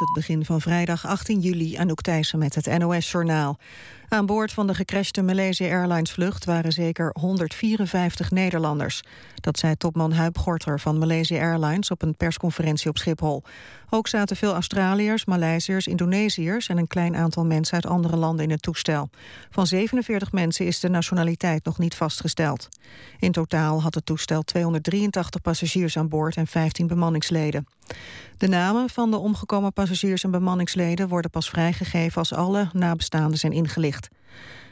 het begin van vrijdag 18 juli Anouk Thijssen met het NOS-journaal. Aan boord van de gecrashte Malaysia Airlines vlucht waren zeker 154 Nederlanders. Dat zei topman Huib Gorter van Malaysia Airlines op een persconferentie op Schiphol. Ook zaten veel Australiërs, Maleisiërs, Indonesiërs en een klein aantal mensen uit andere landen in het toestel. Van 47 mensen is de nationaliteit nog niet vastgesteld. In totaal had het toestel 283 passagiers aan boord en 15 bemanningsleden. De namen van de omgekomen passagiers en bemanningsleden worden pas vrijgegeven als alle nabestaanden zijn ingelicht.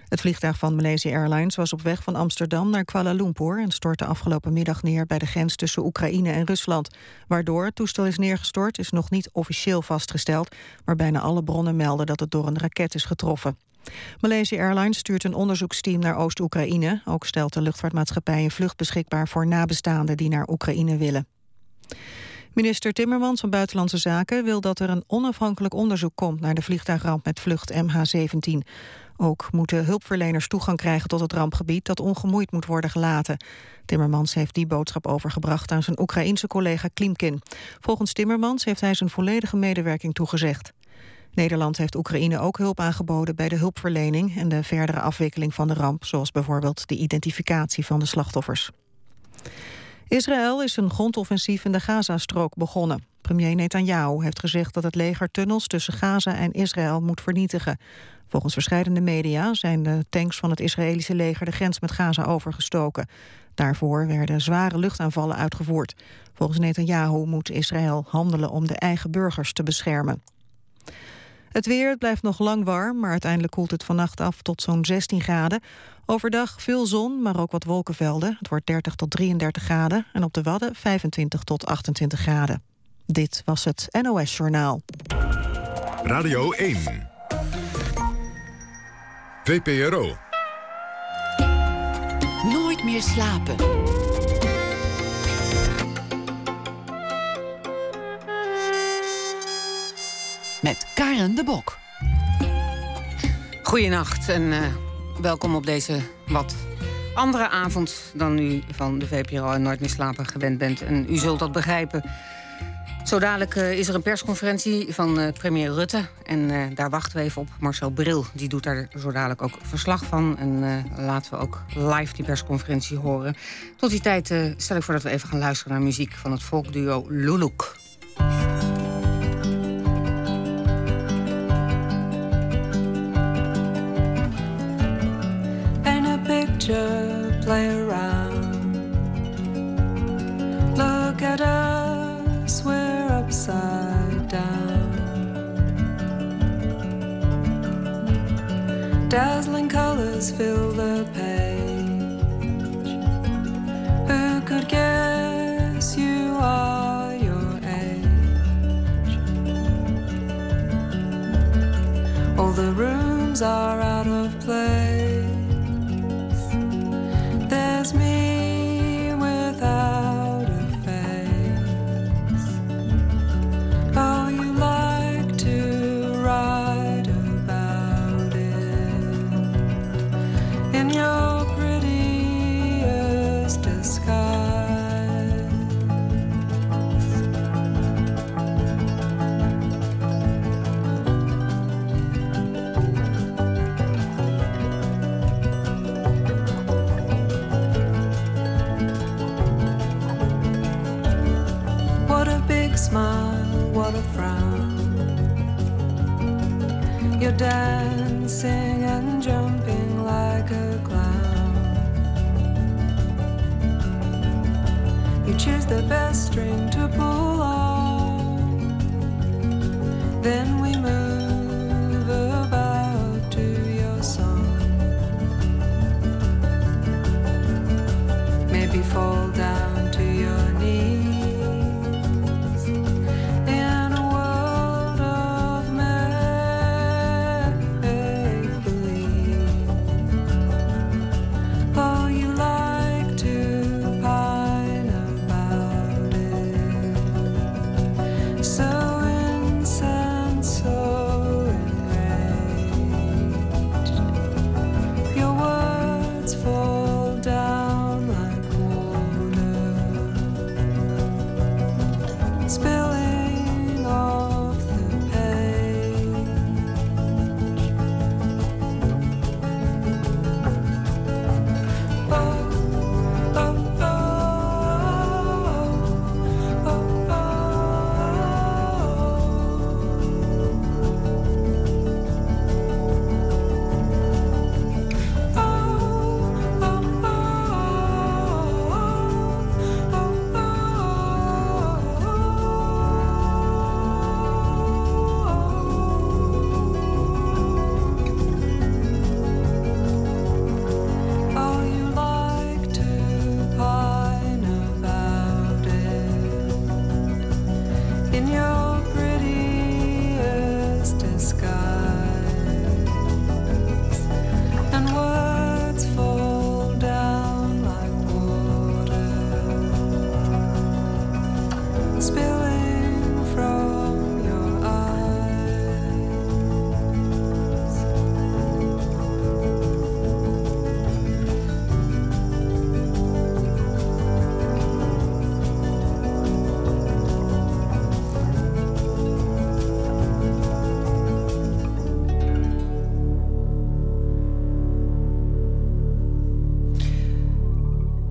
Het vliegtuig van Malaysia Airlines was op weg van Amsterdam naar Kuala Lumpur en stortte afgelopen middag neer bij de grens tussen Oekraïne en Rusland. Waardoor het toestel is neergestort is nog niet officieel vastgesteld, maar bijna alle bronnen melden dat het door een raket is getroffen. Malaysia Airlines stuurt een onderzoeksteam naar Oost-Oekraïne. Ook stelt de luchtvaartmaatschappij een vlucht beschikbaar voor nabestaanden die naar Oekraïne willen. Minister Timmermans van Buitenlandse Zaken wil dat er een onafhankelijk onderzoek komt naar de vliegtuigramp met vlucht MH17. Ook moeten hulpverleners toegang krijgen tot het rampgebied dat ongemoeid moet worden gelaten. Timmermans heeft die boodschap overgebracht aan zijn Oekraïense collega Klimkin. Volgens Timmermans heeft hij zijn volledige medewerking toegezegd. Nederland heeft Oekraïne ook hulp aangeboden bij de hulpverlening en de verdere afwikkeling van de ramp, zoals bijvoorbeeld de identificatie van de slachtoffers. Israël is een grondoffensief in de Gazastrook begonnen. Premier Netanyahu heeft gezegd dat het leger tunnels tussen Gaza en Israël moet vernietigen. Volgens verschillende media zijn de tanks van het Israëlische leger de grens met Gaza overgestoken. Daarvoor werden zware luchtaanvallen uitgevoerd. Volgens Netanyahu moet Israël handelen om de eigen burgers te beschermen. Het weer blijft nog lang warm, maar uiteindelijk koelt het vannacht af tot zo'n 16 graden. Overdag veel zon, maar ook wat wolkenvelden. Het wordt 30 tot 33 graden en op de Wadden 25 tot 28 graden. Dit was het NOS Journaal. Radio 1. VPRO. Nooit meer slapen. Met Karen de Bok. Goedenacht en uh, welkom op deze wat andere avond dan u van de VPRO en Nooit meer slapen gewend bent. En u zult dat begrijpen zo dadelijk uh, is er een persconferentie van uh, premier Rutte. En daar wachten we even op. Marcel Bril die doet daar zo dadelijk ook verslag van. En laten we ook live die persconferentie horen. Tot die tijd stel ik voor dat we even gaan luisteren naar muziek van het volkduo Luluk. A picture play around. Look at us, we're upside down. Dazzling colors fill the page. Who could guess you are your age? All the rooms are out of place. There's me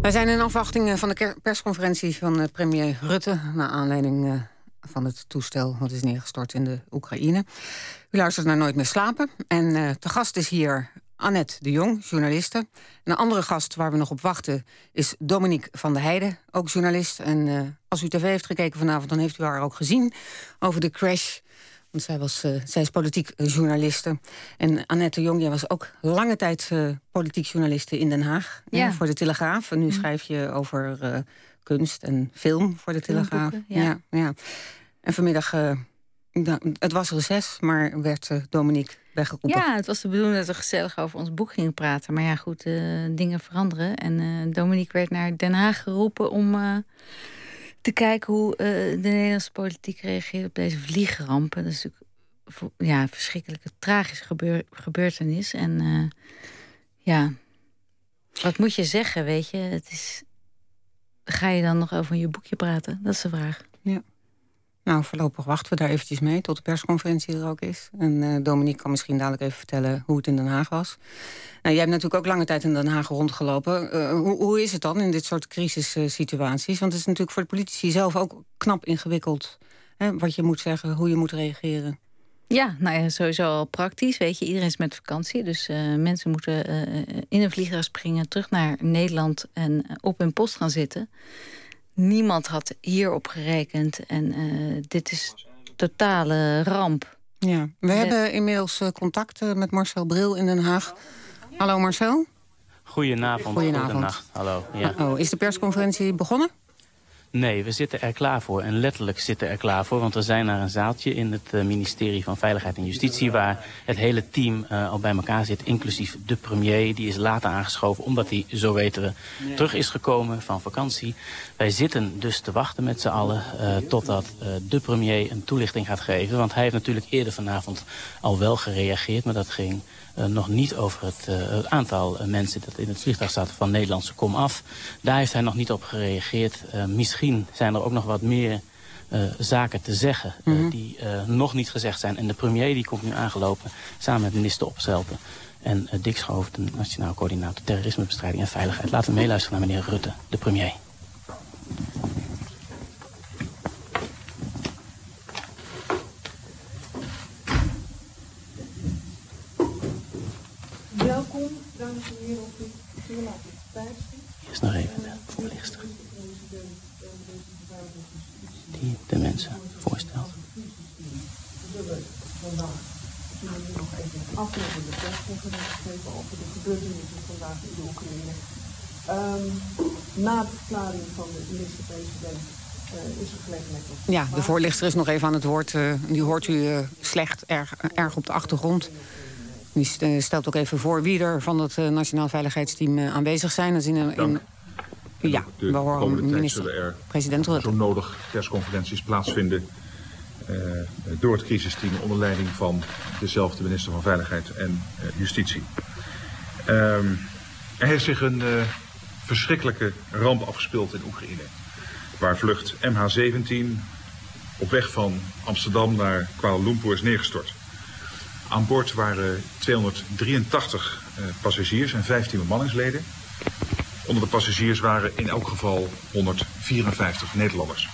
Wij zijn in afwachting van de persconferentie van premier Rutte... naar aanleiding van het toestel wat is neergestort in de Oekraïne. U luistert naar Nooit meer slapen. En te gast is hier Annette de Jong, journaliste. En een andere gast waar we nog op wachten is Dominique van der Heijden, ook journalist. En als u tv heeft gekeken vanavond, dan heeft u haar ook gezien over de crash. Want zij, was, uh, zij is politiek journaliste. En Annette Jong, jij was ook lange tijd politiek journaliste in Den Haag. Ja. voor de Telegraaf. En nu schrijf je over kunst en film voor de Telegraaf. Ja. ja. Ja, En vanmiddag, het was reces, maar werd Dominique weggeroepen. Ja, het was de bedoeling dat we gezellig over ons boek gingen praten. Maar ja, goed, dingen veranderen. En Dominique werd naar Den Haag geroepen om te kijken hoe de Nederlandse politiek reageert op deze vliegrampen. Dat is natuurlijk ja, een verschrikkelijke, tragische gebeur gebeurtenis. En ja, wat moet je zeggen, weet je? Het is Ga je dan nog over je boekje praten? Dat is de vraag. Ja. Nou, voorlopig wachten we daar eventjes mee tot de persconferentie er ook is. En uh, Dominique kan misschien dadelijk even vertellen hoe het in Den Haag was. Nou, jij hebt natuurlijk ook lange tijd in Den Haag rondgelopen. Uh, hoe, hoe, is het dan in dit soort crisissituaties? Want het is natuurlijk voor de politici zelf ook knap ingewikkeld. Hè, wat je moet zeggen, hoe je moet reageren. Ja, nou ja, sowieso al praktisch. Weet je, iedereen is met vakantie. Dus uh, mensen moeten in een vliegtuig springen, terug naar Nederland en op hun post gaan zitten. Niemand had hierop gerekend. En uh, dit is totale ramp. Ja, we hebben inmiddels contact met Marcel Bril in Den Haag. Hallo Marcel. Goedenavond. Goedenavond. Hallo. Ja. Oh, is de persconferentie begonnen? Nee, we zitten er klaar voor. En letterlijk zitten er klaar voor. Want we zijn naar een zaaltje in het uh, ministerie van Veiligheid en Justitie... waar het hele team uh, al bij elkaar zit, inclusief de premier. Die is later aangeschoven, omdat hij, zo weten we, terug is gekomen van vakantie. Wij zitten dus te wachten met z'n allen... Uh, totdat de premier een toelichting gaat geven. Want hij heeft natuurlijk eerder vanavond al wel gereageerd... maar dat ging nog niet over het, uh, het aantal uh, mensen dat in het vliegtuig zaten van Nederlandse kom af. Daar heeft hij nog niet op gereageerd. misschien zijn er ook nog wat meer zaken te zeggen mm -hmm. die nog niet gezegd zijn. En de premier die komt nu aangelopen samen met minister Opstelten. En Dick Schoof, de Nationaal Coördinator Terrorismebestrijding en Veiligheid. Laten we meeluisteren naar meneer Rutte, de premier. Welkom, dames en heren, op dit Eerst nog even de voorlichter. Die de mensen voorstelt. We zullen vandaag nog even de persconferentie geven over de gebeurtenissen vandaag in de Oekraïne. Um, na de verklaring van de minister-president uh, is er tot... Ja, de voorlichter is nog even aan het woord. Uh, die hoort u uh, slecht, erg, erg op de achtergrond. Die stelt ook even voor wie er van het uh, Nationaal Veiligheidsteam uh, aanwezig zijn. Dat is in in, ja, de we horen komende tijd zullen er president Rutte. zo nodig persconferenties plaatsvinden... Uh, door het crisisteam onder leiding van dezelfde minister van Veiligheid en Justitie. Um, er heeft zich een verschrikkelijke ramp afgespeeld in Oekraïne. Waar vlucht MH17 op weg van Amsterdam naar Kuala Lumpur is neergestort. Aan boord waren 283 uh, passagiers en 15 bemanningsleden. Onder de passagiers waren in elk geval 154 Nederlanders.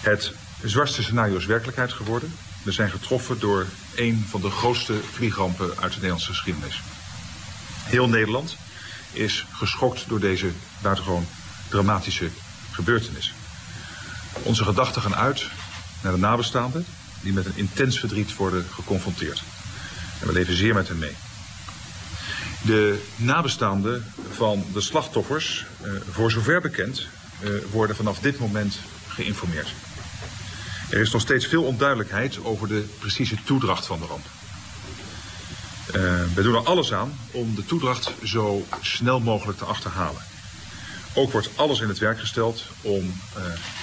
Het zwartste scenario is werkelijkheid geworden. We zijn getroffen door een van de grootste vliegrampen uit de Nederlandse geschiedenis. Heel Nederland is geschokt door deze buitengewoon dramatische gebeurtenis. Onze gedachten gaan uit naar de nabestaanden die met een intens verdriet worden geconfronteerd. En we leven zeer met hen mee. De nabestaanden van de slachtoffers, uh, voor zover bekend, uh, worden vanaf dit moment geïnformeerd. Er is nog steeds veel onduidelijkheid over de precieze toedracht van de ramp. Uh, we doen er alles aan om de toedracht zo snel mogelijk te achterhalen. Ook wordt alles in het werk gesteld om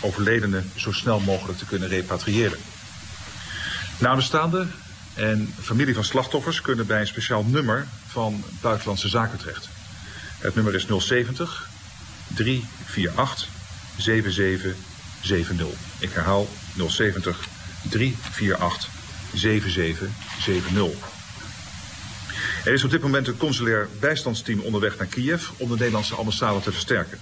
overledenen zo snel mogelijk te kunnen repatriëren. Nabestaanden en familie van slachtoffers kunnen bij een speciaal nummer van Buitenlandse Zaken terecht. Het nummer is 070 348 7770. Ik herhaal 070 348 7770. Er is op dit moment een consulair bijstandsteam onderweg naar Kiev om de Nederlandse ambassade te versterken.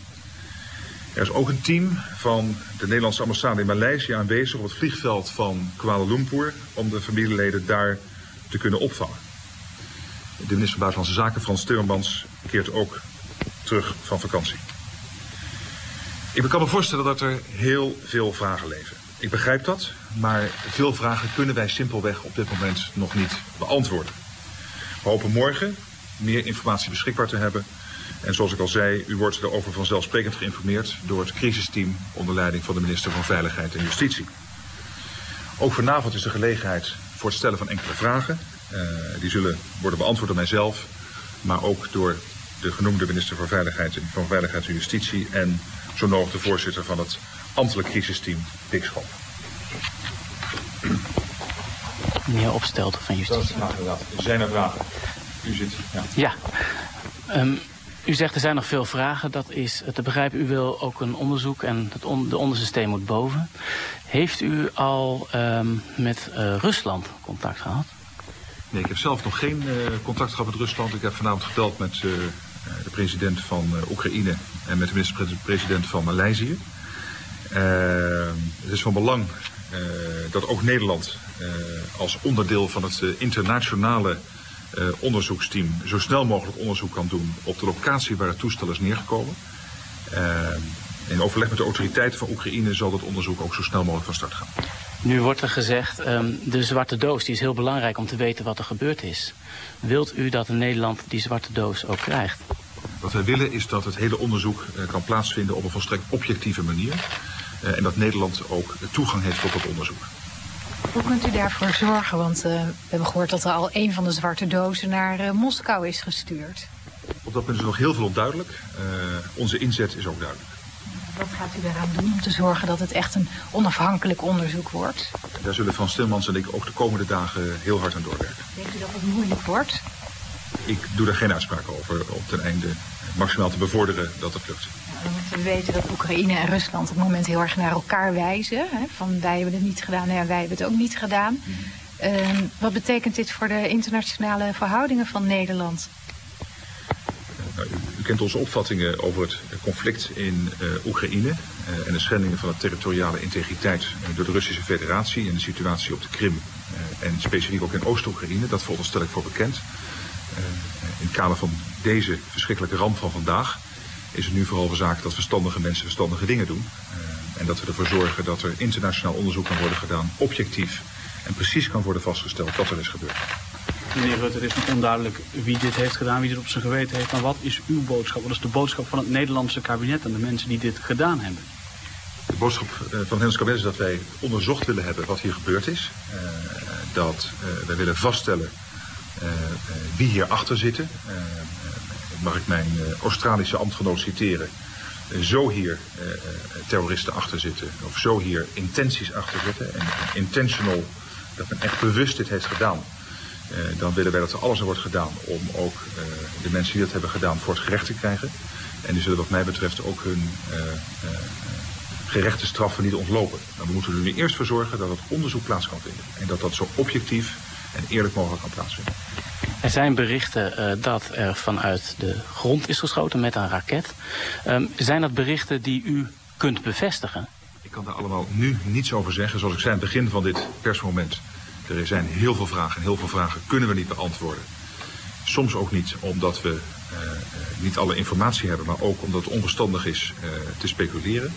Er is ook een team van de Nederlandse ambassade in Maleisië aanwezig op het vliegveld van Kuala Lumpur om de familieleden daar te kunnen opvangen. De minister van Buitenlandse Zaken, Frans Timmermans, keert ook terug van vakantie. Ik kan me voorstellen dat er heel veel vragen leven. Ik begrijp dat, maar veel vragen kunnen wij simpelweg op dit moment nog niet beantwoorden. We hopen morgen meer informatie beschikbaar te hebben. En zoals ik al zei, u wordt erover vanzelfsprekend geïnformeerd door het crisisteam onder leiding van de minister van Veiligheid en Justitie. Ook vanavond is de gelegenheid voor het stellen van enkele vragen. Uh, die zullen worden beantwoord door mijzelf, maar ook door de genoemde minister van Veiligheid, van Veiligheid en Justitie en zo nodig de voorzitter van het ambtelijk crisisteam, Dick Schop. Meneer Opstelten van Justitie. Zijn er vragen? U zit. Ja. ja. Um, u zegt er zijn nog veel vragen. Dat is te begrijpen. U wil ook een onderzoek en het de onderste steen moet boven. Heeft u al um, met uh, Rusland contact gehad? Nee, ik heb zelf nog geen uh, contact gehad met Rusland. Ik heb vanavond gebeld met uh, de president van Oekraïne en met de minister-president van Maleisië. het is van belang dat ook Nederland als onderdeel van het internationale uh, onderzoeksteam zo snel mogelijk onderzoek kan doen op de locatie waar het toestel is neergekomen. Uh, in overleg met de autoriteiten van Oekraïne zal dat onderzoek ook zo snel mogelijk van start gaan. Nu wordt er gezegd, um, de zwarte doos die is heel belangrijk om te weten wat er gebeurd is. Wilt u dat Nederland die zwarte doos ook krijgt? Wat wij willen is dat het hele onderzoek uh, kan plaatsvinden op een volstrekt objectieve manier. En dat Nederland ook toegang heeft tot dat onderzoek. Hoe kunt u daarvoor zorgen? Want uh, we hebben gehoord dat er al een van de zwarte dozen naar uh, Moskou is gestuurd. Op dat punt is nog heel veel onduidelijk. Uh, onze inzet is ook duidelijk. Wat gaat u daaraan doen om te zorgen dat het echt een onafhankelijk onderzoek wordt? Daar zullen Van Stilmans en ik ook de komende dagen heel hard aan doorwerken. Denkt u dat het moeilijk wordt? Ik doe daar geen uitspraak over op ten einde maximaal te bevorderen dat het lukt. We weten dat Oekraïne en Rusland op het moment heel erg naar elkaar wijzen. Hè? Van wij hebben het niet gedaan, ja, wij hebben het ook niet gedaan. Mm. Uh, wat betekent dit voor de internationale verhoudingen van Nederland? Nou, u, u, kent onze opvattingen over het conflict in uh, Oekraïne uh, en de schendingen van de territoriale integriteit door de Russische Federatie en de situatie op de Krim en specifiek ook in Oost-Oekraïne. Dat veronderstel ik voor bekend. Uh, in het kader van deze verschrikkelijke ramp van vandaag is het nu vooral van zaak dat verstandige mensen verstandige dingen doen. Uh, en dat we ervoor zorgen dat er internationaal onderzoek kan worden gedaan, objectief en precies kan worden vastgesteld wat er is gebeurd. Meneer Rutte, het is nog onduidelijk wie dit heeft gedaan, wie dit op zijn geweten heeft. Maar wat is uw boodschap? Wat is de boodschap van het Nederlandse kabinet en de mensen die dit gedaan hebben? De boodschap van het Nederlandse kabinet is dat wij onderzocht willen hebben wat hier gebeurd is. Uh, dat uh, wij willen vaststellen wie hier achter zitten. mag ik mijn Australische ambtgenoot citeren. Zo hier terroristen achter zitten. Of zo hier intenties achter zitten. En intentional, dat men echt bewust dit heeft gedaan. Dan willen wij dat er alles aan wordt gedaan om ook de mensen die dat hebben gedaan voor het gerecht te krijgen. En die zullen wat mij betreft ook hun gerechte straffen niet ontlopen. Maar we moeten er nu eerst voor zorgen dat het onderzoek plaats kan vinden. En dat dat zo objectief en eerlijk mogelijk kan plaatsvinden. Er zijn berichten dat er vanuit de grond is geschoten met een raket. Um, zijn dat berichten die u kunt bevestigen? Ik kan daar allemaal nu niets over zeggen. Zoals ik zei aan het begin van dit persmoment. Er zijn heel veel vragen en heel veel vragen kunnen we niet beantwoorden. Soms ook niet omdat we uh, niet alle informatie hebben, maar ook omdat het onverstandig is uh, te speculeren.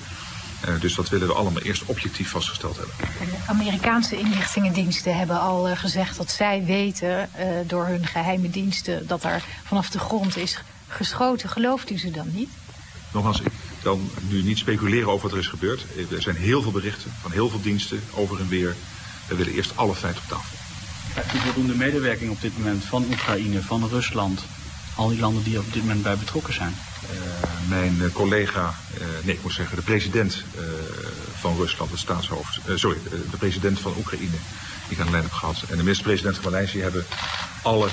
Uh, dus dat willen we allemaal eerst objectief vastgesteld hebben. De Amerikaanse inlichtingendiensten hebben al gezegd dat zij weten door hun geheime diensten dat er vanaf de grond is geschoten. Gelooft u ze dan niet? Nogmaals, ik kan nu niet speculeren over wat er is gebeurd. Er zijn heel veel berichten van heel veel diensten over en weer. We willen eerst alle feiten op tafel. Heeft u voldoende medewerking op dit moment van Oekraïne, van Rusland? Al die landen die op dit moment bij betrokken zijn? Uh, mijn uh, collega, uh, nee ik moet zeggen de president van Rusland, de staatshoofd, sorry, de president van Oekraïne, die ik aan de lijn heb gehad. En de minister-president van Maleisië hebben alle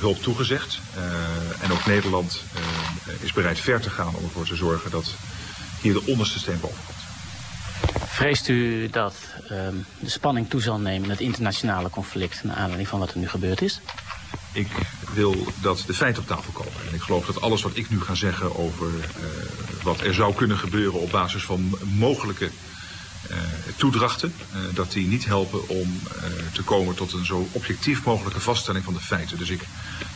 hulp toegezegd. en ook Nederland is bereid ver te gaan om ervoor te zorgen dat hier de onderste steen boven komt. Vreest u dat um, de spanning toe zal nemen het internationale conflict... naar aanleiding van wat er nu gebeurd is? Ik wil dat de feiten op tafel komen. En ik geloof dat alles wat ik nu ga zeggen over uh, wat er zou kunnen gebeuren op basis van mogelijke uh, toedrachten, uh, dat die niet helpen om te komen tot een zo objectief mogelijke vaststelling van de feiten. Dus ik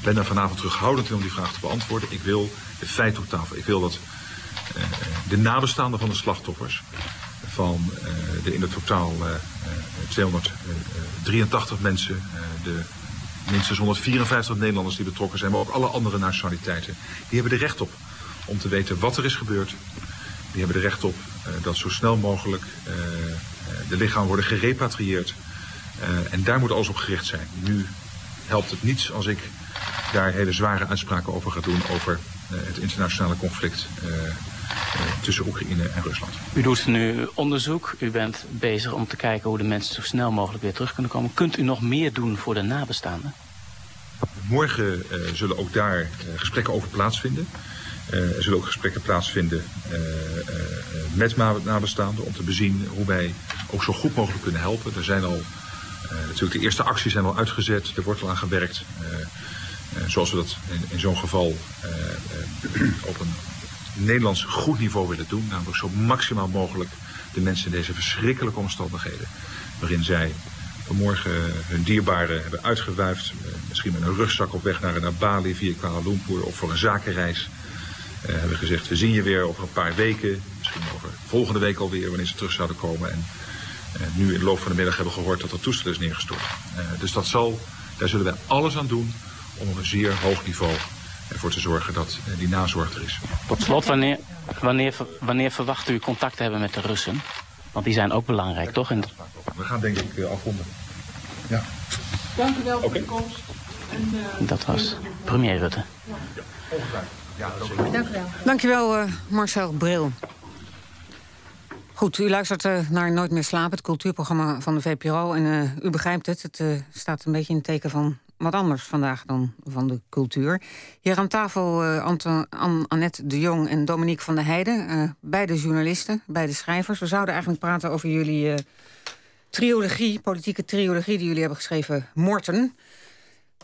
ben daar vanavond terughoudend in om die vraag te beantwoorden. Ik wil de feiten op tafel. Ik wil dat de nabestaanden van de slachtoffers van de in het totaal 283 mensen, de minstens 154 Nederlanders die betrokken zijn, maar ook alle andere nationaliteiten. Die hebben er recht op om te weten wat er is gebeurd. Die hebben er recht op uh, dat zo snel mogelijk uh, de lichamen worden gerepatrieerd. En daar moet alles op gericht zijn. Nu helpt het niets als ik daar hele zware uitspraken over ga doen over het internationale conflict tussen Oekraïne en Rusland. U doet nu onderzoek. U bent bezig om te kijken hoe de mensen zo snel mogelijk weer terug kunnen komen. Kunt u nog meer doen voor de nabestaanden? Morgen uh, zullen ook daar uh, gesprekken over plaatsvinden. Uh, er zullen ook gesprekken plaatsvinden met nabestaanden om te bezien hoe wij ook zo goed mogelijk kunnen helpen. Er zijn al natuurlijk de eerste acties zijn al uitgezet, er wordt al aan gewerkt. zoals we dat in, in zo'n geval op een Nederlands goed niveau willen doen. Namelijk zo maximaal mogelijk de mensen in deze verschrikkelijke omstandigheden. Waarin zij vanmorgen hun dierbaren hebben uitgewuifd. Misschien met een rugzak op weg naar, naar Bali via Kuala Lumpur of voor een zakenreis. Uh, hebben gezegd, we zien je weer over een paar weken. Misschien over volgende week alweer, wanneer ze terug zouden komen. En uh, nu in de loop van de middag hebben we gehoord dat er toestel is neergestort. Dus dat zal, daar zullen wij alles aan doen om op een zeer hoog niveau ervoor te zorgen dat die nazorg er is. Tot slot, wanneer, wanneer, wanneer verwacht u contact te hebben met de Russen? Want die zijn ook belangrijk, toch? In We gaan denk ik afronden. Ja. Dank u wel voor de komst. En, uh, dat was premier Rutte. Ja, Dank u wel. Dank je wel, uh, Marcel Bril. Goed, u luistert uh, naar Nooit meer slapen, het cultuurprogramma van de VPRO. En u begrijpt het, het staat een beetje in het teken van wat anders vandaag dan van de cultuur. Hier aan tafel uh, Anton, An Annette de Jong en Dominique van der Heijden. Uh, beide journalisten, beide schrijvers. We zouden eigenlijk praten over jullie uh, triologie, politieke triologie... die jullie hebben geschreven, Morten.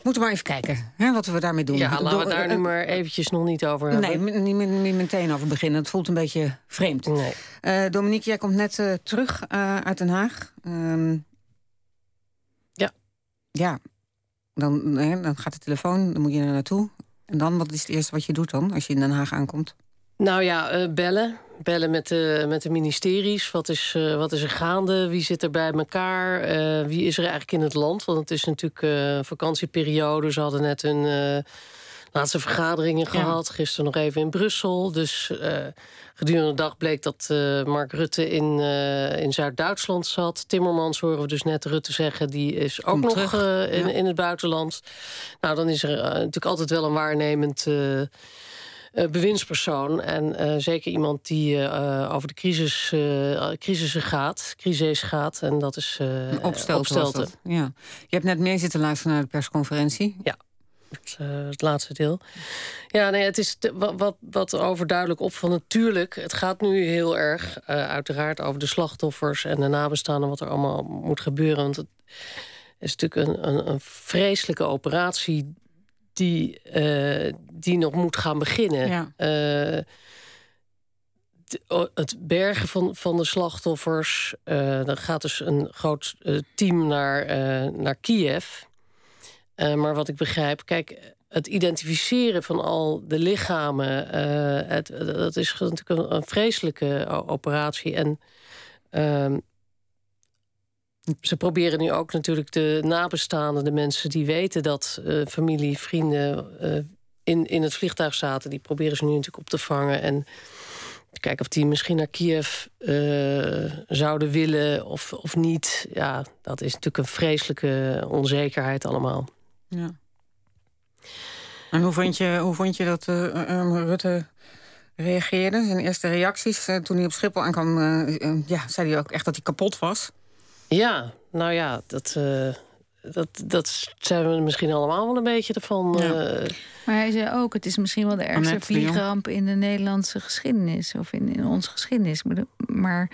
Moeten we maar even kijken hè, wat we daarmee doen. Ja, laten we daar nu maar eventjes nog niet over hebben. Nee, niet, niet meteen over beginnen. Het voelt een beetje vreemd. Nee. Dominique, jij komt net terug uit Den Haag. Um, ja. Ja, dan, dan gaat de telefoon, dan moet je er naartoe. En dan, wat is het eerste wat je doet dan, als je in Den Haag aankomt? Nou ja, uh, bellen. Bellen met de, met de ministeries. Wat is, uh, wat is er gaande? Wie zit er bij elkaar? Uh, wie is er eigenlijk in het land? Want het is natuurlijk vakantieperiode. Ze hadden net hun laatste vergaderingen gehad. Ja. Gisteren nog even in Brussel. Dus uh, gedurende de dag bleek dat uh, Mark Rutte in, uh, in Zuid-Duitsland zat. Timmermans horen we dus net Rutte zeggen. Die is ook nog in, ja. in het buitenland. Nou, dan is er natuurlijk altijd wel een waarnemend... Bewindspersoon. En zeker iemand die over de crisis, crisissen gaat, crisis gaat. En dat is opstelten. opstelten. Ja. Je hebt net mee zitten luisteren naar de persconferentie. Ja. Het, uh, het, laatste deel. Ja, nee, het is te, wat, wat overduidelijk op van natuurlijk. Het gaat nu heel erg, uh, uiteraard, over de slachtoffers en de nabestaanden, wat er allemaal moet gebeuren. Want het is natuurlijk een, een, een vreselijke operatie die, uh, die nog moet gaan beginnen. Ja. het bergen van, van de slachtoffers. dan gaat dus een groot team naar, naar Kiev. Uh, maar wat ik begrijp, kijk, het identificeren van al de lichamen, uh, het, dat is natuurlijk een, vreselijke operatie. En uh, ze proberen nu ook natuurlijk de nabestaanden, de mensen die weten dat uh, familie, vrienden in, in het vliegtuig zaten, die proberen ze nu natuurlijk op te vangen. En kijken of die misschien naar Kiev zouden willen of, of niet. Ja, dat is natuurlijk een vreselijke onzekerheid allemaal. Ja. En hoe vond je, hoe vond je dat uh, Rutte reageerde? Zijn eerste reacties uh, toen hij op Schiphol aankwam... Uh, ja, zei hij ook echt dat hij kapot was? Ja, nou ja, dat, dat, dat zijn we misschien allemaal wel een beetje ervan. Ja. Maar hij zei ook, het is misschien wel de ergste Annette, vliegramp... in de Nederlandse geschiedenis, of in, in onze geschiedenis. Maar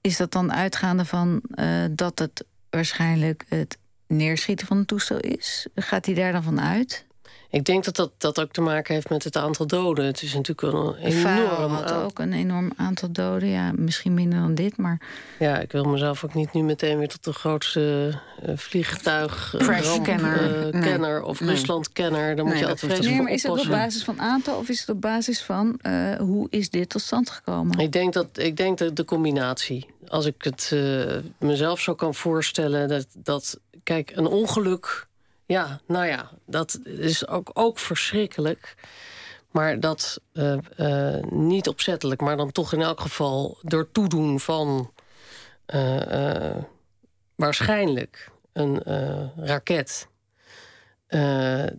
is dat dan uitgaande van dat het waarschijnlijk... het neerschieten van het toestel is? Gaat hij daar dan van uit? Ik denk dat, dat dat ook te maken heeft met het aantal doden. Het is natuurlijk wel een enorm had ook een enorm aantal doden. Ja, misschien minder dan dit, maar... Ja, ik wil mezelf ook niet nu meteen weer tot de grootste uh, vliegtuig... kenner uh, kenner of Nee. Rusland-kenner. Dan moet je altijd Nee, voor maar is het op basis van aantal of is het op basis van eh, hoe is dit tot stand gekomen? Ik denk dat, ik denk dat de combinatie. Als ik het eh, mezelf zo kan voorstellen, dat, dat. Kijk, een ongeluk. Ja, nou ja, dat is ook, ook verschrikkelijk. Maar dat eh, eh, niet opzettelijk, maar dan toch in elk geval door toedoen van. eh, waarschijnlijk een raket.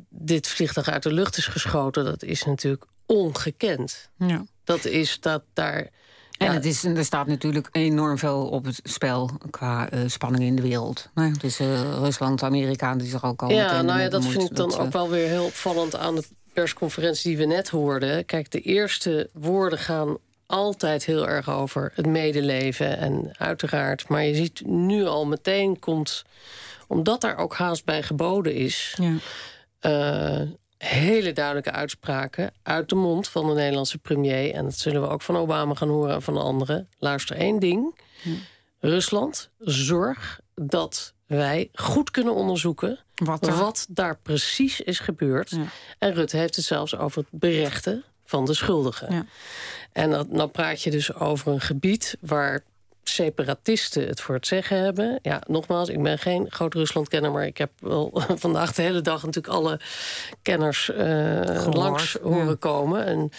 dit vliegtuig uit de lucht is geschoten, dat is natuurlijk ongekend. Ja. Dat is dat daar. En Ja. het is, er staat natuurlijk enorm veel op het spel qua eh, spanning in de wereld. Nou, dus eh, Rusland, Amerika, die zich ook al Ja, nou ja, dat vind ik dan Dat, ook eh, wel weer heel opvallend aan de persconferentie die we net hoorden. Kijk, de eerste woorden gaan altijd heel erg over het medeleven en uiteraard. Maar je ziet nu al meteen komt, omdat daar ook haast bij geboden is, Ja. eh, hele duidelijke uitspraken uit de mond van de Nederlandse premier. En dat zullen we ook van Obama gaan horen en van anderen. Luister één ding. Rusland, zorg dat wij goed kunnen onderzoeken Wat wat, daar precies is gebeurd. En Rutte heeft het zelfs over het berechten van de schuldigen. Ja. En dan, dan praat je dus over een gebied waar separatisten het voor het zeggen hebben. Ja, nogmaals, ik ben geen groot Rusland-kenner... maar ik heb wel vandaag de hele dag natuurlijk alle kenners eh, langs ja. horen komen. En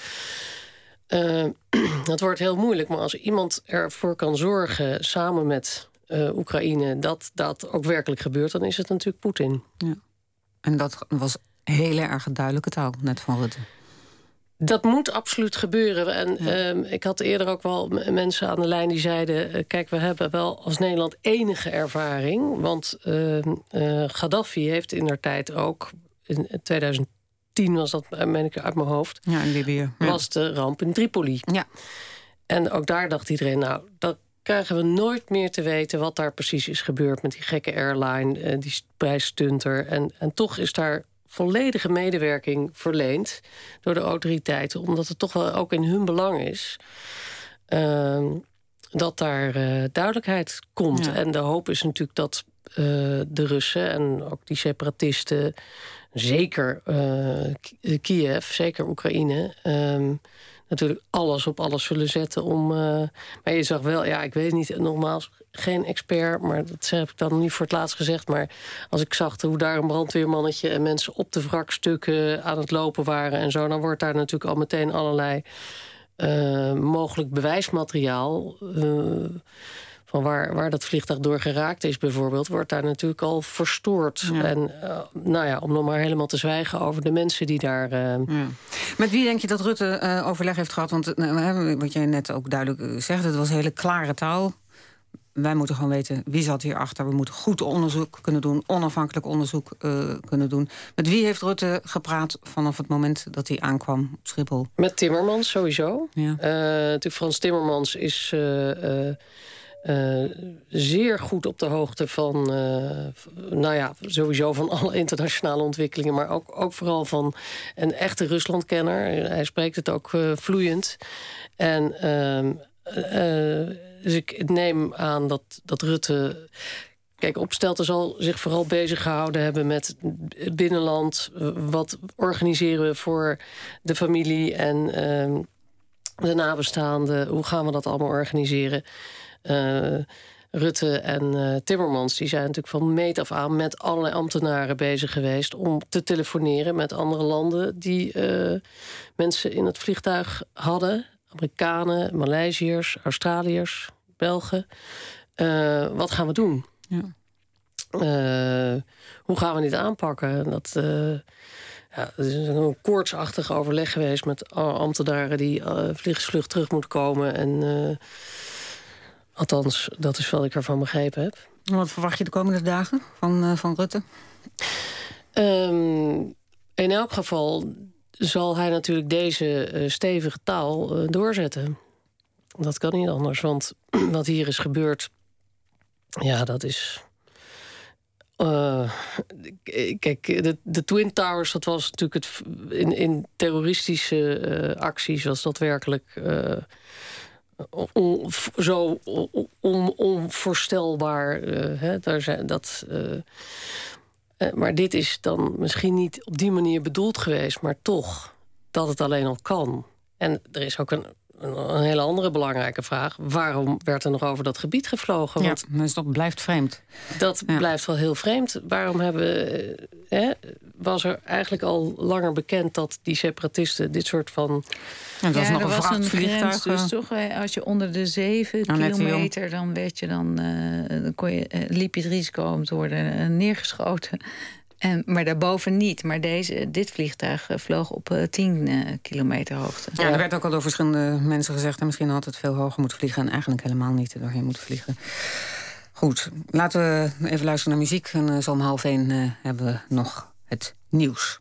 het wordt heel moeilijk, maar als iemand ervoor kan zorgen... samen met eh, Oekraïne dat dat ook werkelijk gebeurt... dan is het natuurlijk Poetin. Ja. En dat was heel erg duidelijke taal, net van Rutte. Dat moet absoluut gebeuren. En ehm, ik had eerder ook wel mensen aan de lijn die zeiden... eh, kijk, we hebben wel als Nederland enige ervaring. Want ehm, eh, Gaddafi heeft in der tijd ook... in 2010 was dat, eh, meen ik uit mijn hoofd... Ja, in Libië. Ja. was de ramp in Tripoli. Ja. En ook daar dacht iedereen, nou, dat krijgen we nooit meer te weten... wat daar precies is gebeurd met die gekke airline, die prijsstunter. En, en toch is daar volledige medewerking verleend door de autoriteiten... omdat het toch wel ook in hun belang is... ehm, dat daar eh, duidelijkheid komt. Ja. En de hoop is natuurlijk dat eh, de Russen en ook die separatisten... zeker eh, Kiev, zeker Oekraïne... natuurlijk alles op alles zullen zetten om... eh, maar je zag wel, ja, ik weet niet, nogmaals, geen expert... maar dat heb ik dan niet voor het laatst gezegd... maar als ik zag hoe daar een brandweermannetje... en mensen op de wrakstukken aan het lopen waren en zo... dan wordt daar natuurlijk al meteen allerlei eh, mogelijk bewijsmateriaal... eh, van waar, waar dat vliegtuig door geraakt is bijvoorbeeld... wordt daar natuurlijk al verstoord. En eh, nou ja, om nog maar helemaal te zwijgen over de mensen die daar... eh, Ja. Met wie denk je dat Rutte eh, overleg heeft gehad? Want wat jij net ook duidelijk zegt, het was hele klare taal. Wij moeten gewoon weten wie zat hierachter. We moeten goed onderzoek kunnen doen, onafhankelijk onderzoek kunnen doen. Met wie heeft Rutte gepraat vanaf het moment dat hij aankwam op Schiphol? Met Timmermans sowieso. Ja. Natuurlijk Frans Timmermans is eh, zeer goed op de hoogte van, eh, nou ja, sowieso van alle internationale ontwikkelingen, maar ook, ook vooral van een echte Ruslandkenner. Hij spreekt het ook eh, vloeiend. En ehm, eh, dus ik neem aan dat, dat Rutte. Kijk, Opstelten zal zich vooral bezig gehouden hebben met het binnenland. Wat organiseren we voor de familie en ehm, de nabestaanden? Hoe gaan we dat allemaal organiseren? Eh, Rutte en eh, Timmermans die zijn natuurlijk van meet af aan met allerlei ambtenaren bezig geweest om te telefoneren met andere landen die eh, mensen in het vliegtuig hadden. Amerikanen, Maleisiërs, Australiërs, Belgen. Wat gaan we doen? Ja. Hoe gaan we dit aanpakken? Dat, ja, het is een koortsachtig overleg geweest met ambtenaren die vliegensvlucht terug moeten komen. En althans, dat is wat ik ervan begrepen heb. Wat verwacht je de komende dagen van, eh, van Rutte? Ehm, in elk geval zal hij natuurlijk deze eh, stevige taal eh, doorzetten. Dat kan niet anders, want wat hier is gebeurd, ja, dat is Uh, kijk, de, de, Twin Towers, dat was natuurlijk het. In, in terroristische acties was dat werkelijk. On, zo on, onvoorstelbaar. Hè, daar zijn, dat, maar dit is dan misschien niet op die manier bedoeld geweest, maar toch dat het alleen al kan. En er is ook een een, hele andere belangrijke vraag. Waarom werd er nog over dat gebied gevlogen? Want ja, dat blijft vreemd. Dat blijft wel heel vreemd. Waarom hebben, eh, hè, was er eigenlijk al langer bekend dat die separatisten dit soort van. Ja, dat was nog er een was een grens, dus eh. toch, als je onder de 7 kilometer, dan werd je dan, uh, dan kon je, liep je het risico om te worden neergeschoten. Maar daarboven niet. Maar deze, dit vliegtuig eh, vloog op 10 uh, eh, kilometer hoogte. Ja, er werd ook al door verschillende mensen gezegd... en misschien had het veel hoger moeten vliegen... en eigenlijk helemaal niet doorheen moeten vliegen. Goed, laten we even luisteren naar muziek. En zo om half één hebben we nog het nieuws.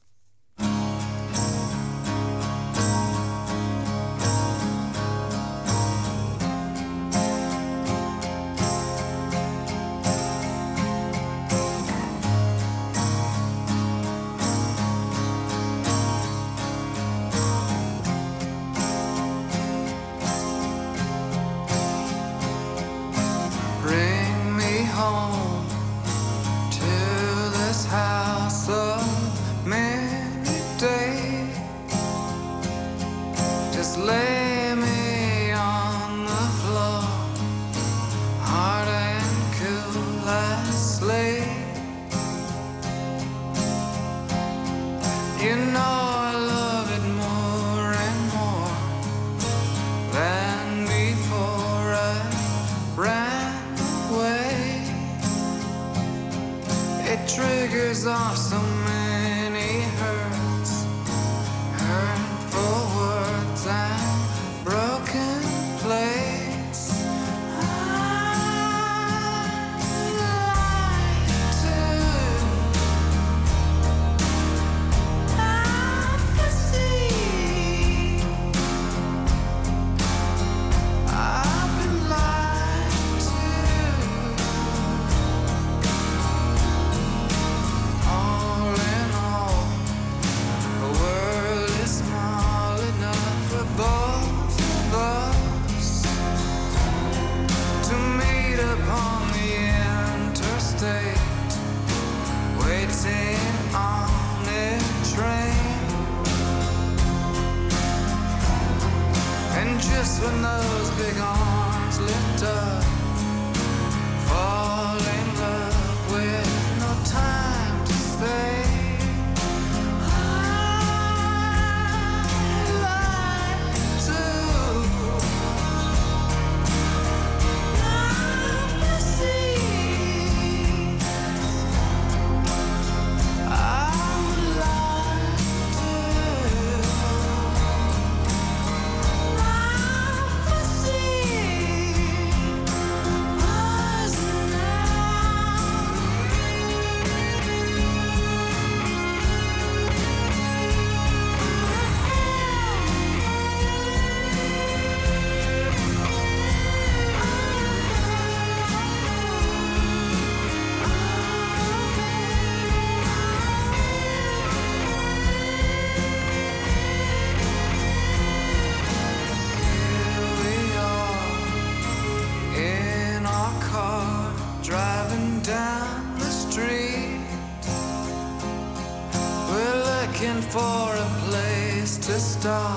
star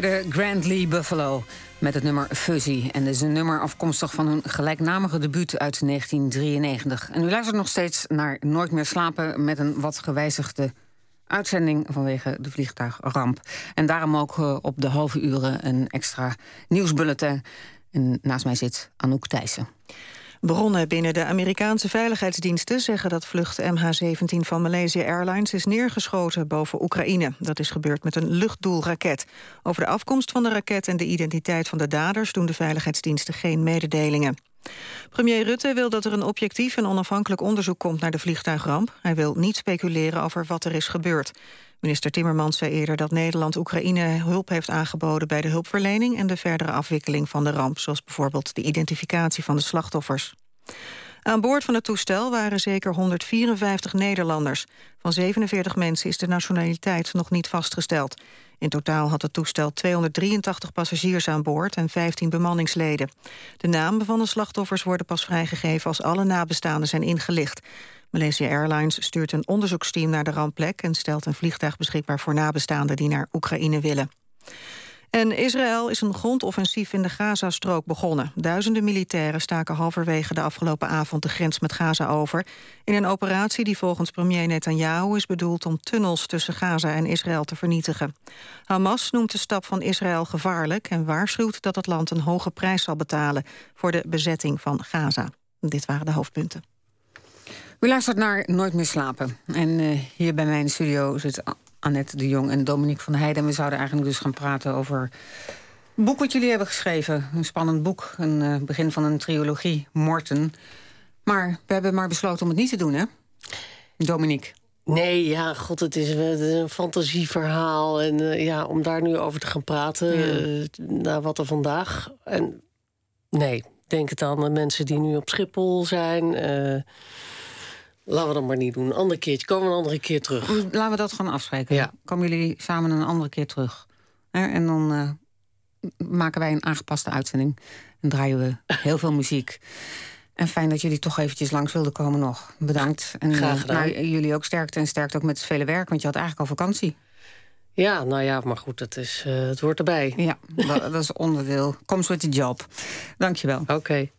Hoorden Grand Lee Buffalo met het nummer Fuzzy. En dat is een nummer afkomstig van hun gelijknamige debuut uit 1993. En u luistert nog steeds naar Nooit meer slapen... met een wat gewijzigde uitzending vanwege de vliegtuigramp. En daarom ook uh, op de halve uren een extra nieuwsbulletin. En naast mij zit Anouk Thijssen. Bronnen binnen de Amerikaanse veiligheidsdiensten zeggen dat vlucht MH17 van Malaysia Airlines is neergeschoten boven Oekraïne. Dat is gebeurd met een luchtdoelraket. Over de afkomst van de raket en de identiteit van de daders doen de veiligheidsdiensten geen mededelingen. Premier Rutte wil dat er een objectief en onafhankelijk onderzoek komt naar de vliegtuigramp. Hij wil niet speculeren over wat er is gebeurd. Minister Timmermans zei eerder dat Nederland Oekraïne hulp heeft aangeboden bij de hulpverlening en de verdere afwikkeling van de ramp, zoals bijvoorbeeld de identificatie van de slachtoffers. Aan boord van het toestel waren zeker 154 Nederlanders. Van 47 mensen is de nationaliteit nog niet vastgesteld. In totaal had het toestel 283 passagiers aan boord en 15 bemanningsleden. De namen van de slachtoffers worden pas vrijgegeven als alle nabestaanden zijn ingelicht. Malaysia Airlines stuurt een onderzoeksteam naar de rampplek... en stelt een vliegtuig beschikbaar voor nabestaanden die naar Oekraïne willen. En Israël is een grondoffensief in de Gazastrook begonnen. Duizenden militairen staken halverwege de afgelopen avond de grens met Gaza over... in een operatie die volgens premier Netanyahu is bedoeld om tunnels tussen Gaza en Israël te vernietigen. Hamas noemt de stap van Israël gevaarlijk en waarschuwt dat het land een hoge prijs zal betalen voor de bezetting van Gaza. Dit waren de hoofdpunten. U luistert naar Nooit meer slapen. En uh, hier bij mij in de studio zit Annette de Jong en Dominique van Heijden. En we zouden eigenlijk dus gaan praten over het boek wat jullie hebben geschreven. Een spannend boek, een uh, begin van een trilogie, Morten. Maar we hebben maar besloten om het niet te doen, hè? Dominique. Nee, ja, god, het is een fantasieverhaal. En uh, ja, om daar nu over te gaan praten, ja. na wat er vandaag... En nee, denk het aan de mensen die nu op Schiphol zijn... Laten we dat maar niet doen. Een ander keertje. Komen we een andere keer terug. Laten we dat gewoon afspreken. Ja. Komen jullie samen een andere keer terug. En dan uh, maken wij een aangepaste uitzending. En draaien we heel veel muziek. En fijn dat jullie toch eventjes langs wilden komen nog. Bedankt. En Graag gedaan. Nou, jullie ook sterkte en sterkte ook met het vele werk. Want je had eigenlijk al vakantie. Ja, nou ja, maar goed, het, is, uh, het hoort erbij. Ja, dat, dat is onderdeel. Kom met je job. Dankjewel. Oké. Okay.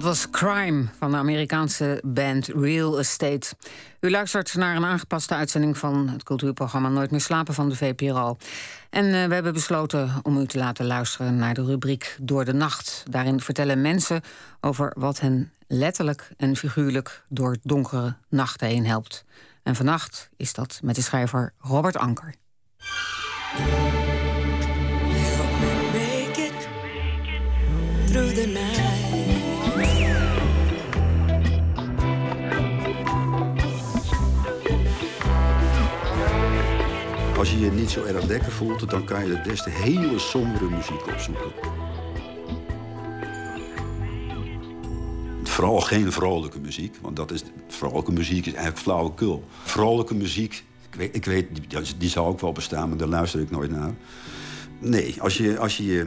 Dat was Crime van de Amerikaanse band Real Estate. U luistert naar een aangepaste uitzending van het cultuurprogramma Nooit meer slapen van de VPRO. En uh, we hebben besloten om u te laten luisteren naar de rubriek Door de Nacht. Daarin vertellen mensen over wat hen letterlijk en figuurlijk door donkere nachten heen helpt. En vannacht is dat met de schrijver Robert Anker. Als je je niet zo erg lekker voelt, dan kan je het beste hele sombere muziek opzoeken. Vooral geen vrolijke muziek, want dat is, vrolijke muziek is eigenlijk flauwekul. Vrolijke muziek, ik weet, ik weet die, die zal ook wel bestaan, maar daar luister ik nooit naar. Nee, als je als je,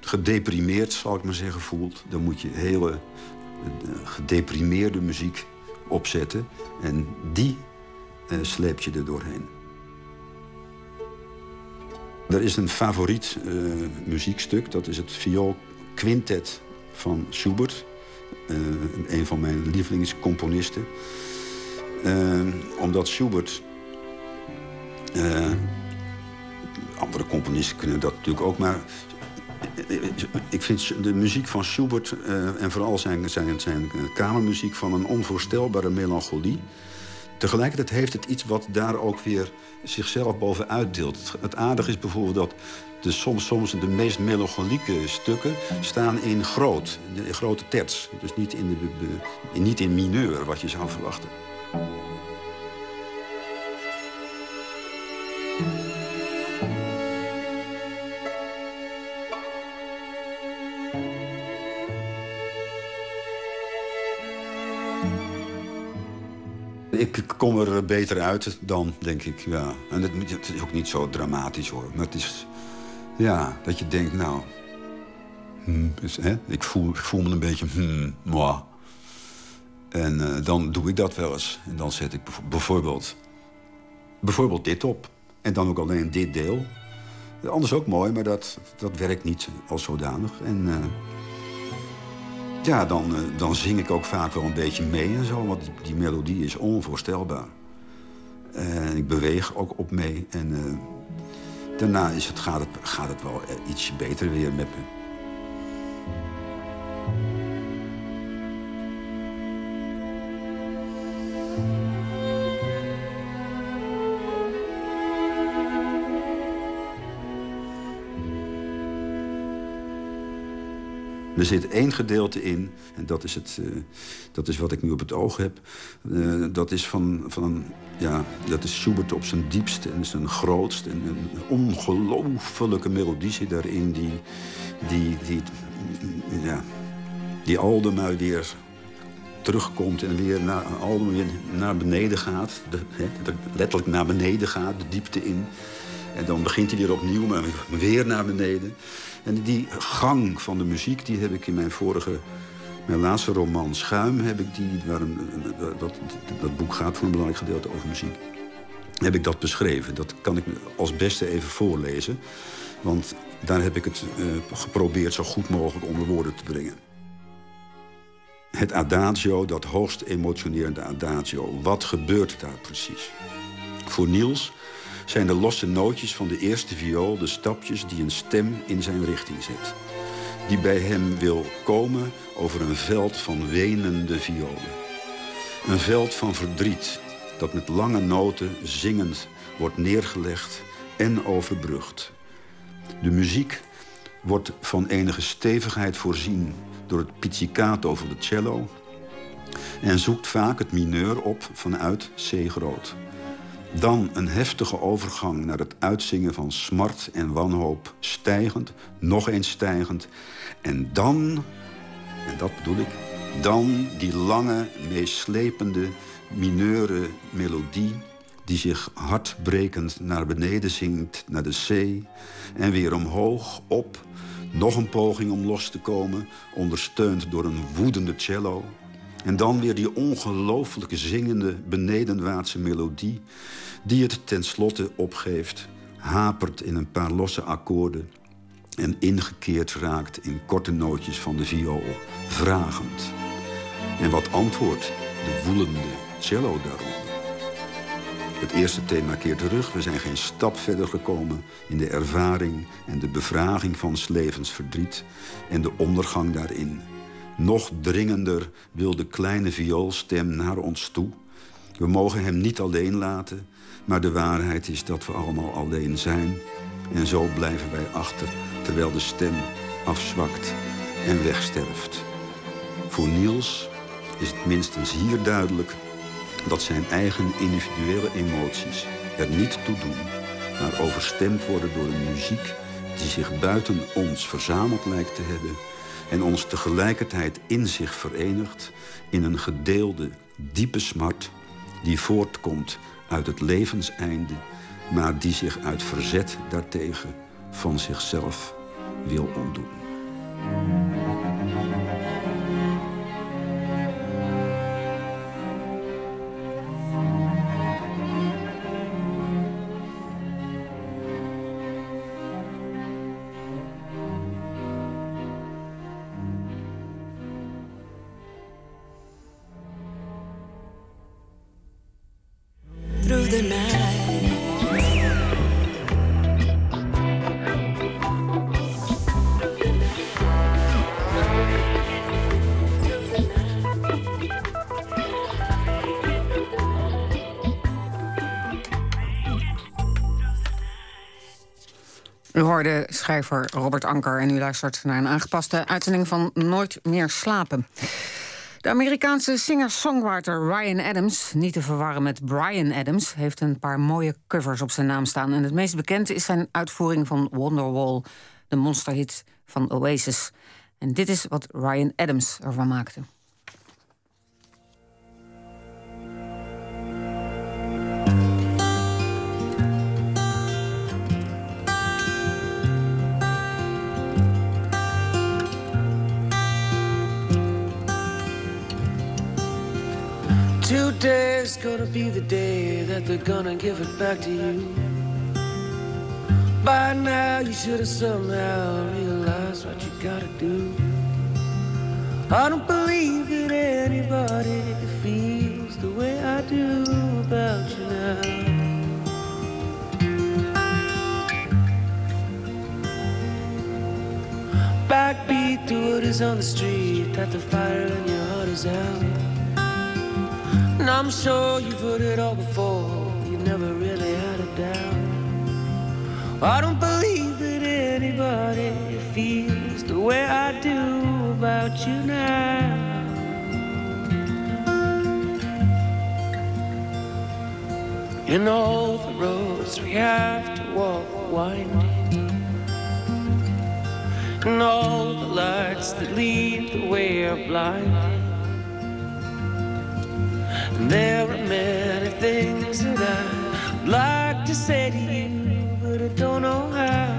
gedeprimeerd, zal ik maar zeggen, voelt... dan moet je hele eh, gedeprimeerde muziek opzetten. En die uh, sleep je er doorheen. Er is een favoriet uh, muziekstuk. Dat is het viool quintet van Schubert. Uh, een van mijn lievelingscomponisten. Uh, omdat Schubert... andere componisten kunnen dat natuurlijk ook, maar... Ik vind de muziek van Schubert en vooral zijn, zijn, zijn kamermuziek van een onvoorstelbare melancholie. Tegelijkertijd heeft het iets wat daar ook weer zichzelf bovenuit deelt. Het aardige is bijvoorbeeld dat de, soms, soms de meest melancholieke stukken staan in groot, in grote terts. Dus niet in, de, niet in mineur, wat je zou verwachten. Ik kom er beter uit dan, denk ik, ja. En het, is ook niet zo dramatisch, hoor. Maar het is, ja, dat je denkt, nou... Hmm, hè, ik, voel, ik voel me een beetje, hmm, moi. En uh, dan doe ik dat wel eens. En dan zet ik bijvoorbeeld, bijvoorbeeld dit op. En dan ook alleen dit deel. Anders ook mooi, maar dat, dat werkt niet als zodanig. En... Uh, ja, dan, uh, dan zing ik ook vaak wel een beetje mee en zo. Want die, melodie is onvoorstelbaar. En ik beweeg ook op mee. En uh, daarna is het, gaat, het, gaat het wel ietsje beter weer met me. Er zit één gedeelte in, en dat is, het, uh, dat is wat ik nu op het oog heb. Uh, dat is van, van ja, dat is Schubert op zijn diepst en zijn grootst. En een ongelofelijke melodie zit daarin die, die, die, ja, die Aldemui weer terugkomt en weer naar, Aldemui naar beneden gaat. Letterlijk naar beneden gaat, de diepte in. En dan begint hij weer opnieuw, maar weer naar beneden. En die gang van de muziek, die heb ik in mijn vorige... Mijn laatste roman, Schuim, heb ik die... Waar een, dat, dat boek gaat voor een belangrijk gedeelte over muziek. Heb ik dat beschreven. Dat kan ik als beste even voorlezen. Want daar heb ik het uh, geprobeerd zo goed mogelijk onder woorden te brengen. Het adagio, dat hoogst emotionerende adagio. Wat gebeurt daar precies? Voor Niels zijn de losse nootjes van de eerste viool de stapjes die een stem in zijn richting zet. Die bij hem wil komen over een veld van wenende violen. Een veld van verdriet dat met lange noten zingend wordt neergelegd en overbrugd. De muziek wordt van enige stevigheid voorzien door het pizzicato van de cello... en zoekt vaak het mineur op vanuit C groot. Dan een heftige overgang naar het uitzingen van smart en wanhoop. Stijgend, nog eens stijgend. En dan, en dat bedoel ik, dan die lange, meeslepende, mineure melodie... die zich hartbrekend naar beneden zingt, naar de zee... en weer omhoog, op, nog een poging om los te komen... ondersteund door een woedende cello... En dan weer die ongelooflijke zingende benedenwaartse melodie die het tenslotte opgeeft, hapert in een paar losse akkoorden en ingekeerd raakt in korte nootjes van de viool, vragend. En wat antwoordt de woelende cello daarop? Het eerste thema keert terug. We zijn geen stap verder gekomen in de ervaring en de bevraging van 's levensverdriet en de ondergang daarin. Nog dringender wil de kleine vioolstem naar ons toe. We mogen hem niet alleen laten, maar de waarheid is dat we allemaal alleen zijn. En zo blijven wij achter, terwijl de stem afzwakt en wegsterft. Voor Niels is het minstens hier duidelijk dat zijn eigen individuele emoties er niet toe doen, maar overstemd worden door een muziek die zich buiten ons verzameld lijkt te hebben en ons tegelijkertijd in zich verenigt in een gedeelde, diepe smart die voortkomt uit het levenseinde, maar die zich uit verzet daartegen van zichzelf wil ontdoen. Schrijver Robert Anker en u luistert naar een aangepaste uitzending van Nooit meer slapen. De Amerikaanse singer-songwriter Ryan Adams, niet te verwarren met Brian Adams, heeft een paar mooie covers op zijn naam staan. En het meest bekend is zijn uitvoering van Wonderwall, de monsterhit van Oasis. En dit is wat Ryan Adams ervan maakte. Today's gonna be the day that they're gonna give it back to you. By now, you should have somehow realized what you gotta do. I don't believe that anybody feels the way I do about you now. Backbeat to what is on the street, that the fire in your heart is out. And I'm sure you've heard it all before, you never really had a doubt. I don't believe that anybody feels the way I do about you now. And all the roads we have to walk winding. And all the lights that lead the way are blinding. There are many things that I'd like to say to you, but I don't know how.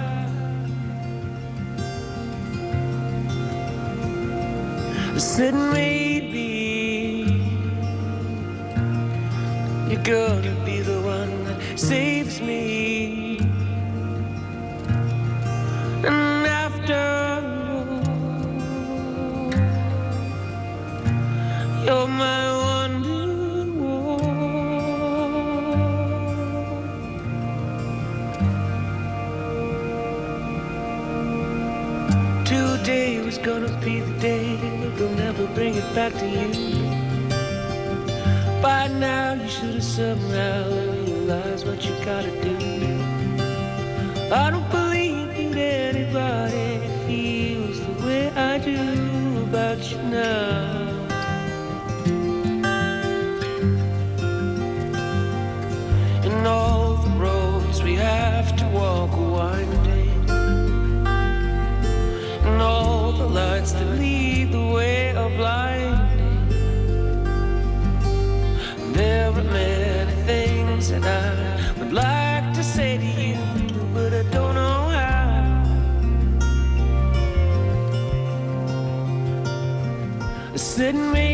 Said maybe you're gonna be the one that saves me. And after you're my gonna be the day they'll never bring it back to you. By now you should have somehow realized what you gotta do. I don't believe that anybody feels the way I do about you now. sitting me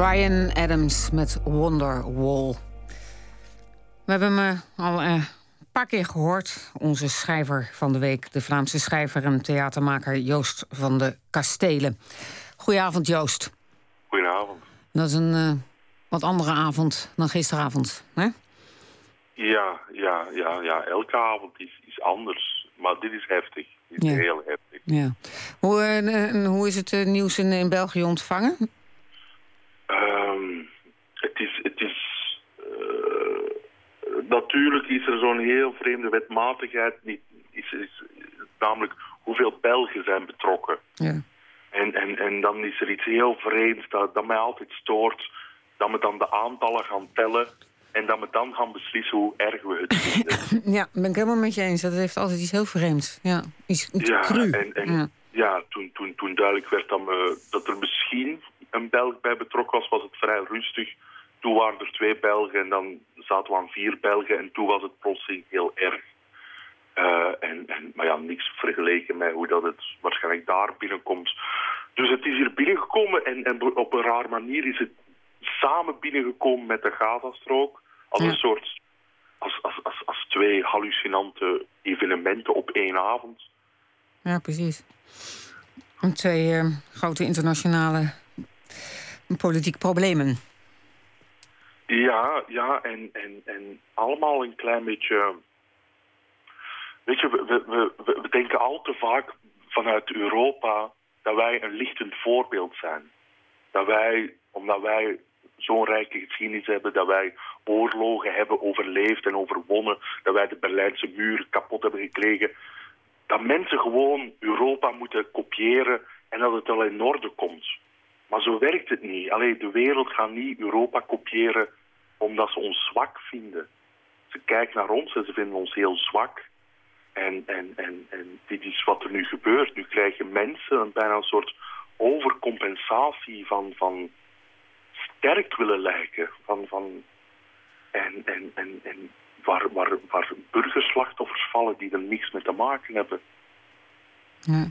Ryan Adams met Wonderwall. We hebben hem eh, al eh, een paar keer gehoord. Onze schrijver van de week, de Vlaamse schrijver en theatermaker Joost van de Kastelen. Goedenavond, Joost. Goedenavond. Dat is een eh, wat andere avond dan gisteravond, hè? Ja, ja, ja, ja. Elke avond is, is anders. Maar dit is heftig. Dit is Ja. heel heftig. Ja. Hoe, hoe is het nieuws in, in België ontvangen? Ehm, het is... Het is eh, natuurlijk is er zo'n heel vreemde wetmatigheid. Niet, is, is, namelijk hoeveel Belgen zijn betrokken. Ja. En, en, en dan is er iets heel vreemds dat, dat mij altijd stoort. Dat we dan de aantallen gaan tellen. En dat we dan gaan beslissen hoe erg we het vinden. Ja, ben ik helemaal met je eens. Dat heeft altijd iets heel vreemds. Ja, iets, iets Ja, cru. en, en Ja. ja, toen, toen, toen duidelijk werd dat, me, dat er misschien een Belg bij betrokken was, was het vrij rustig. Toen waren er twee Belgen en dan zaten we aan vier Belgen en toen was het plotseling heel erg. Eh, en, en, maar ja, niks vergeleken met hoe dat het waarschijnlijk daar binnenkomt. Dus het is hier binnengekomen en, en op een raar manier is het samen binnengekomen met de Gazastrook. Als een soort, als, als, als, als twee hallucinante evenementen op één avond. Ja, precies. Twee eh, grote internationale politieke problemen. Ja, ja, en, en, en allemaal een klein beetje... Weet je, we, we, we, we denken al te vaak vanuit Europa dat wij een lichtend voorbeeld zijn. Dat wij, omdat wij zo'n rijke geschiedenis hebben, dat wij oorlogen hebben overleefd en overwonnen, dat wij de Berlijnse muur kapot hebben gekregen, dat mensen gewoon Europa moeten kopiëren en dat het al in orde komt. Maar zo werkt het niet. Alleen de wereld gaat niet Europa kopiëren omdat ze ons zwak vinden. Ze kijken naar ons en ze vinden ons heel zwak. En, en, en, en dit is wat er nu gebeurt. Nu krijgen mensen een bijna een soort overcompensatie van, van sterk willen lijken. Van, van, en en, en, en waar, waar, waar burgerslachtoffers vallen die er niks mee te maken hebben. Ja.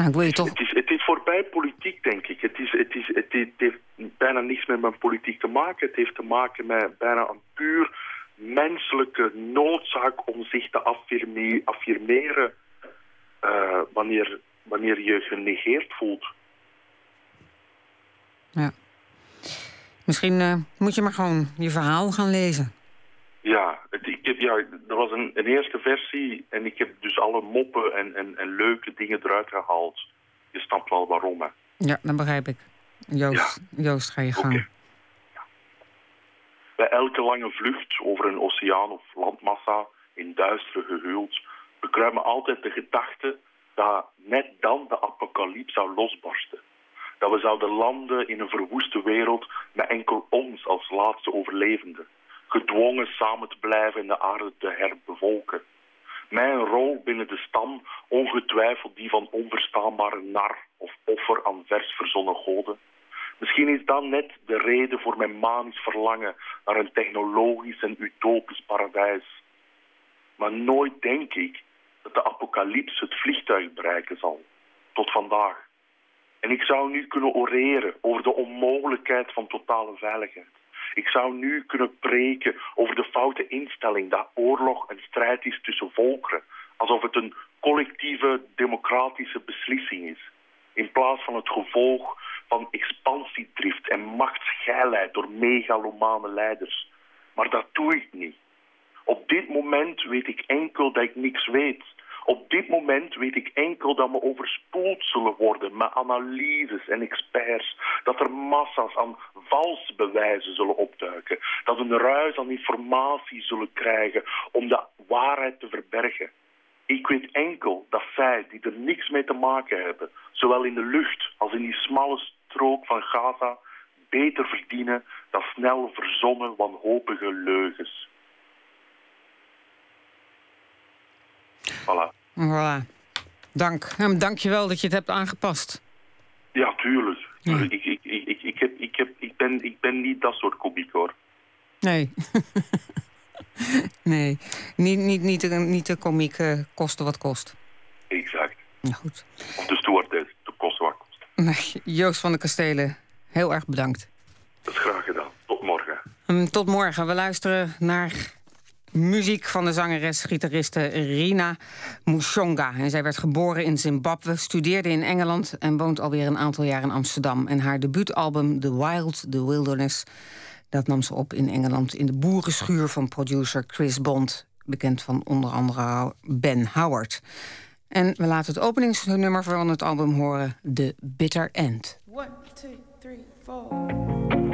Nou, ik wil je toch... Het is, het is voorbij politiek, denk ik. Het, is, het, is, het, is- het heeft bijna niks met mijn politiek te maken. Het heeft te maken met bijna een puur menselijke noodzaak om zich te affirme- affirmeren eh, wanneer, wanneer je genegeerd voelt. Ja. Misschien eh, moet je maar gewoon je verhaal gaan lezen. Ja, het, ik heb, ja er was een, een eerste versie en ik heb dus alle moppen en, en, en leuke dingen eruit gehaald. Je snapt wel waarom, hè. Ja, dat begrijp ik. Joost, Joost ga je gang. Bij elke lange vlucht over een oceaan of landmassa in duisteren gehuld, bekruimen altijd de gedachte dat net dan de apocalyps zou losbarsten. Dat we zouden landen in een verwoeste wereld met enkel ons als laatste overlevenden, gedwongen samen te blijven en de aarde te herbevolken. Mijn rol binnen de stam, ongetwijfeld die van onverstaanbare nar of offer aan vers verzonnen goden. Misschien is dat net de reden voor mijn manisch verlangen naar een technologisch en utopisch paradijs. Maar nooit denk ik dat de apocalyps het vliegtuig bereiken zal. Tot vandaag. En ik zou nu kunnen oreren over de onmogelijkheid van totale veiligheid. Ik zou nu kunnen preken over de foute instelling dat oorlog een strijd is tussen volkeren. Alsof het een collectieve democratische beslissing is. In plaats van het gevolg van expansiedrift en machtsgeilheid door megalomane leiders. Maar dat doe ik niet. Op dit moment weet ik enkel dat ik niks weet. Op dit moment weet ik enkel dat we overspoeld zullen worden met analyses en experts. Dat er massa's aan valse bewijzen zullen opduiken. Dat we een ruis aan informatie zullen krijgen om de waarheid te verbergen. Ik weet enkel dat zij, die er niks mee te maken hebben, zowel in de lucht als in die smalle strook van Gaza, beter verdienen dan snel verzonnen wanhopige leugens. Voilà. Voilà. Dank. En dank je wel dat je het hebt aangepast. Ja, tuurlijk. Ik, ik, ik, ik, ik, heb, ik, heb, ik, ben, ik ben niet dat soort komiek hoor. Nee. nee. Niet, niet, niet, de, niet de komiek eh, kosten wat kost. Exact. Ja, goed. Of de stoertijd, de kosten wat kost. Nee, Joost van de Kastelen, heel erg bedankt. Dat is graag gedaan. Tot morgen. Hm, Tot morgen. We luisteren naar muziek van de zangeres-gitariste Rina Mushonga. En zij werd geboren in Zimbabwe, studeerde in Engeland... en woont alweer een aantal jaar in Amsterdam. En haar debuutalbum The Wild, The Wilderness... dat nam ze op in Engeland in de boerenschuur van producer Chris Bond... bekend van onder andere Ben Howard. En we laten het openingsnummer van het album horen... The Bitter End. One, two, three, four.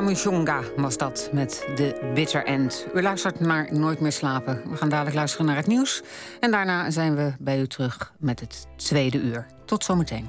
Mushonga was dat met de Bitter End. U luistert naar Nooit meer slapen. We gaan dadelijk luisteren naar het nieuws. En daarna zijn we bij u terug met het tweede uur. Tot zometeen.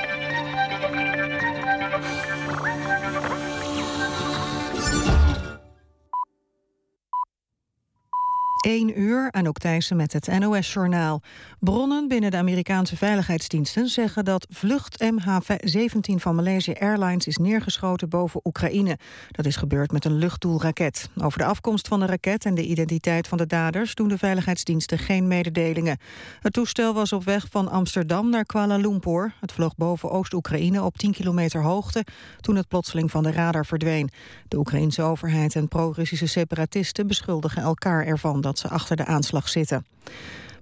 1 uur, Anouk Thijssen met het NOS-journaal. Bronnen binnen de Amerikaanse veiligheidsdiensten zeggen dat vlucht MH17 van Malaysia Airlines is neergeschoten boven Oekraïne. Dat is gebeurd met een luchtdoelraket. Over de afkomst van de raket en de identiteit van de daders doen de veiligheidsdiensten geen mededelingen. Het toestel was op weg van Amsterdam naar Kuala Lumpur. Het vloog boven Oost-Oekraïne op 10 kilometer hoogte toen het plotseling van de radar verdween. De Oekraïnse overheid en pro-Russische separatisten beschuldigen elkaar ervan dat ze achter de aanslag zitten.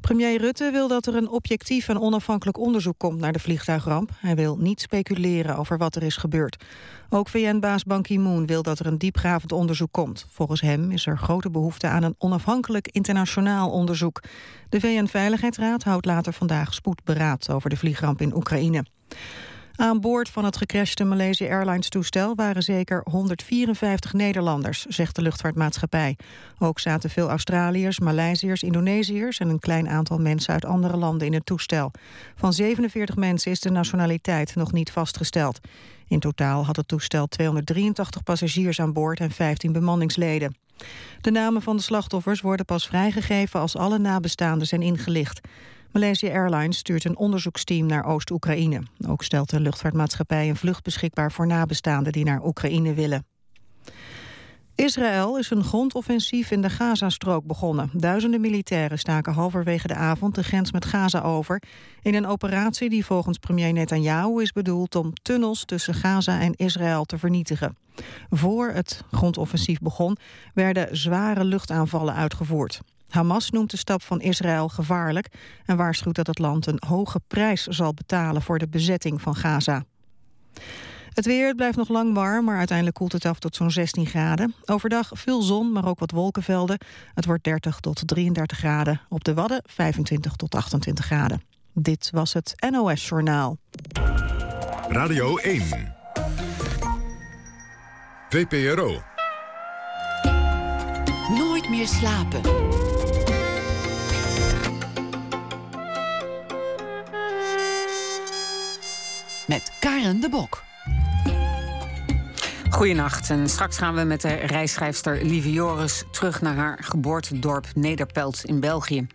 Premier Rutte wil dat er een objectief en onafhankelijk onderzoek komt naar de vliegtuigramp. Hij wil niet speculeren over wat er is gebeurd. Ook VN-baas Ban Ki-moon wil dat er een diepgravend onderzoek komt. Volgens hem is er grote behoefte aan een onafhankelijk internationaal onderzoek. De VN-veiligheidsraad houdt later vandaag spoedberaad over de vliegramp in Oekraïne. Aan boord van het gecrashte Malaysia Airlines-toestel waren zeker 154 Nederlanders, zegt de luchtvaartmaatschappij. Ook zaten veel Australiërs, Maleisiërs, Indonesiërs en een klein aantal mensen uit andere landen in het toestel. Van 47 mensen is de nationaliteit nog niet vastgesteld. In totaal had het toestel 283 passagiers aan boord en 15 bemanningsleden. De namen van de slachtoffers worden pas vrijgegeven als alle nabestaanden zijn ingelicht. Malaysia Airlines stuurt een onderzoeksteam naar Oost-Oekraïne. Ook stelt de luchtvaartmaatschappij een vlucht beschikbaar voor nabestaanden die naar Oekraïne willen. Israël is een grondoffensief in de Gazastrook begonnen. Duizenden militairen staken halverwege de avond de grens met Gaza over... in een operatie die volgens premier Netanyahu is bedoeld... om tunnels tussen Gaza en Israël te vernietigen. Voor het grondoffensief begon werden zware luchtaanvallen uitgevoerd. Hamas noemt de stap van Israël gevaarlijk... en waarschuwt dat het land een hoge prijs zal betalen voor de bezetting van Gaza. Het weer blijft nog lang warm, maar uiteindelijk koelt het af tot zo'n 16 graden. Overdag veel zon, maar ook wat wolkenvelden. Het wordt 30 tot 33 graden. Op de Wadden 25 tot 28 graden. Dit was het NOS Journaal. Radio 1. VPRO. Nooit meer slapen. Met Karen de Bok. Goedenacht en straks gaan we met de reisschrijfster Lieve Joris terug naar haar geboortedorp Nederpelt in België.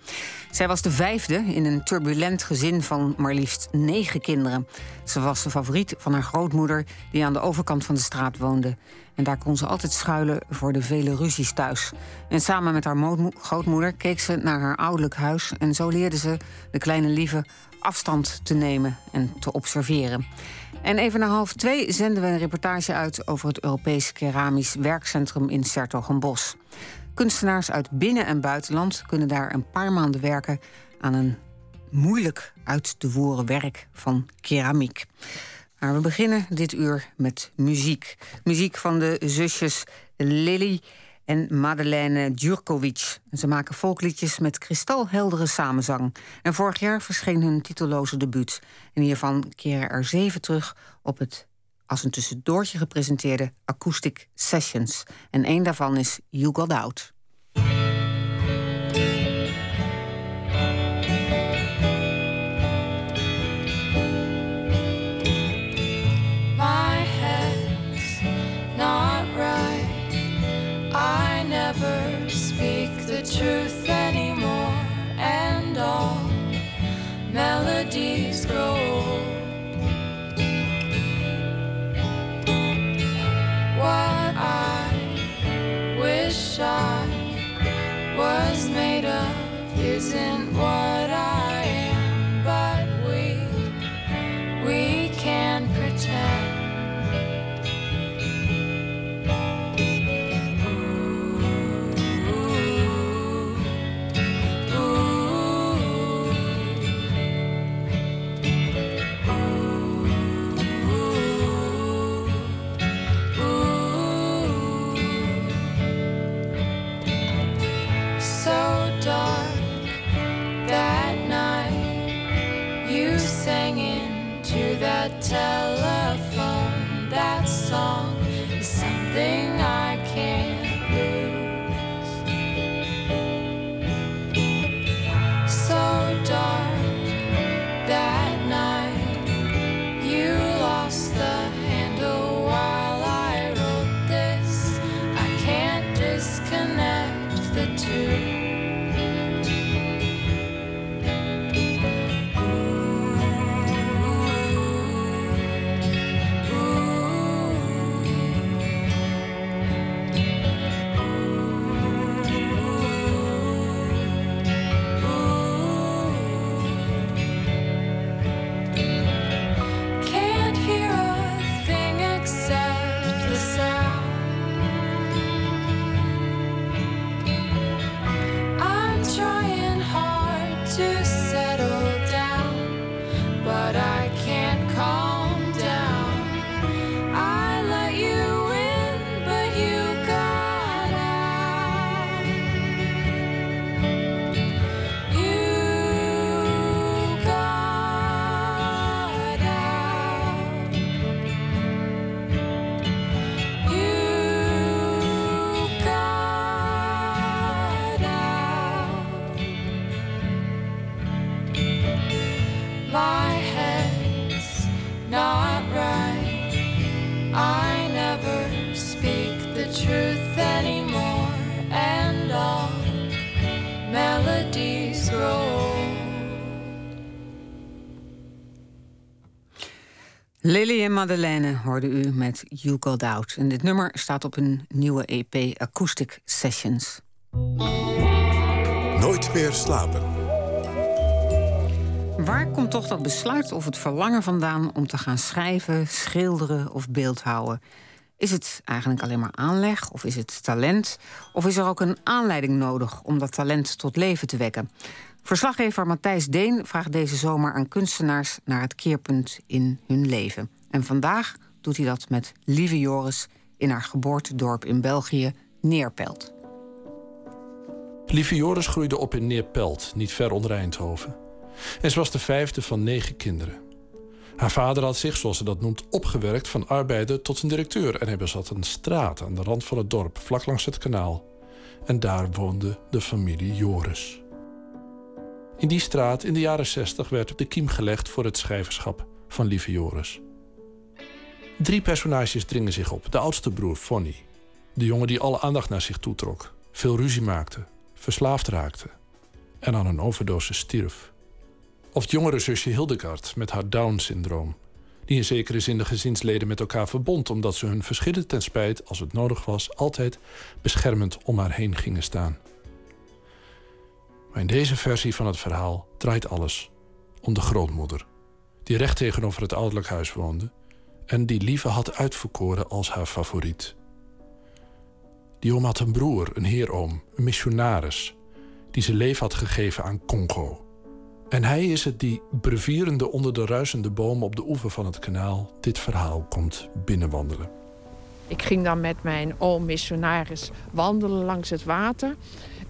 Zij was de vijfde in een turbulent gezin van maar liefst negen kinderen. Ze was de favoriet van haar grootmoeder die aan de overkant van de straat woonde. En daar kon ze altijd schuilen voor de vele ruzies thuis. En samen met haar grootmoeder keek ze naar haar ouderlijk huis en zo leerde ze de kleine Lieve afstand te nemen en te observeren. En even na half twee zenden we een reportage uit over het Europees Keramisch Werkcentrum in Sertogenbos. Kunstenaars uit binnen- en buitenland kunnen daar een paar maanden werken aan een moeilijk uit te voeren werk van keramiek. Maar we beginnen dit uur met muziek. Muziek van de zusjes Lily en Madeleine Djurkovic. Ze maken volkliedjes met kristalheldere samenzang. En vorig jaar verscheen hun titelloze debuut. En hiervan keren er zeven terug op het als een tussendoortje gepresenteerde Acoustic Sessions. En één daarvan is You Got Out. Truth Madeleine hoorde u met You Got Out. En dit nummer staat op een nieuwe EP Acoustic Sessions. Nooit meer slapen. Waar komt toch dat besluit of het verlangen vandaan om te gaan schrijven, schilderen of beeldhouwen? Is het eigenlijk alleen maar aanleg of is het talent? Of is er ook een aanleiding nodig om dat talent tot leven te wekken? Verslaggever Matthijs Deen vraagt deze zomer aan kunstenaars naar het keerpunt in hun leven. En vandaag doet hij dat met Lieve Joris in haar geboortedorp in België, Neerpelt. Lieve Joris groeide op in Neerpelt, niet ver onder Eindhoven. En ze was de vijfde van negen kinderen. Haar vader had zich, zoals ze dat noemt, opgewerkt van arbeider tot een directeur. En hij bezat een straat aan de rand van het dorp, vlak langs het kanaal. En daar woonde de familie Joris. In die straat in de jaren zestig werd de kiem gelegd voor het schrijverschap van Lieve Joris. Drie personages dringen zich op. De oudste broer, Fonny. De jongen die alle aandacht naar zich toetrok. Veel ruzie maakte, verslaafd raakte en aan een overdosis stierf. Of het jongere zusje Hildegard met haar Down-syndroom. Die in zekere zin de gezinsleden met elkaar verbond... omdat ze hun verschillen ten spijt, als het nodig was... altijd beschermend om haar heen gingen staan. Maar in deze versie van het verhaal draait alles om de grootmoeder... die recht tegenover het ouderlijk huis woonde... en die Lieve had uitverkoren als haar favoriet. Die oom had een broer, een heeroom, een missionaris... die zijn leven had gegeven aan Congo... En hij is het die, brevierende onder de ruisende bomen op de oever van het kanaal, dit verhaal komt binnenwandelen. Ik ging dan met mijn oom missionaris wandelen langs het water.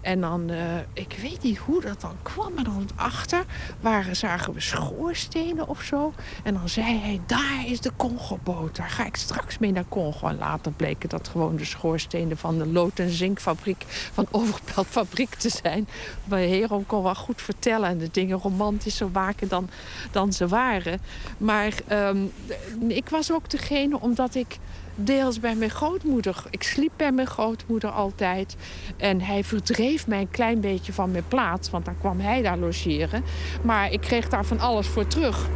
En dan, eh, ik weet niet hoe dat dan kwam, maar dan achter waren, zagen we schoorstenen of zo. En dan zei hij, daar is de Congo-boot. Daar ga ik straks mee naar Congo. En later bleken dat gewoon de schoorstenen van de lood- en zinkfabriek van Overpelt fabriek te zijn. Mijn Heron kon wel goed vertellen en de dingen romantischer maken dan, dan ze waren. Maar ehm, ik was ook degene omdat ik deels bij mijn grootmoeder. Ik sliep bij mijn grootmoeder altijd. En hij verdreef mij een klein beetje van mijn plaats, want dan kwam hij daar logeren. Maar ik kreeg daar van alles voor terug.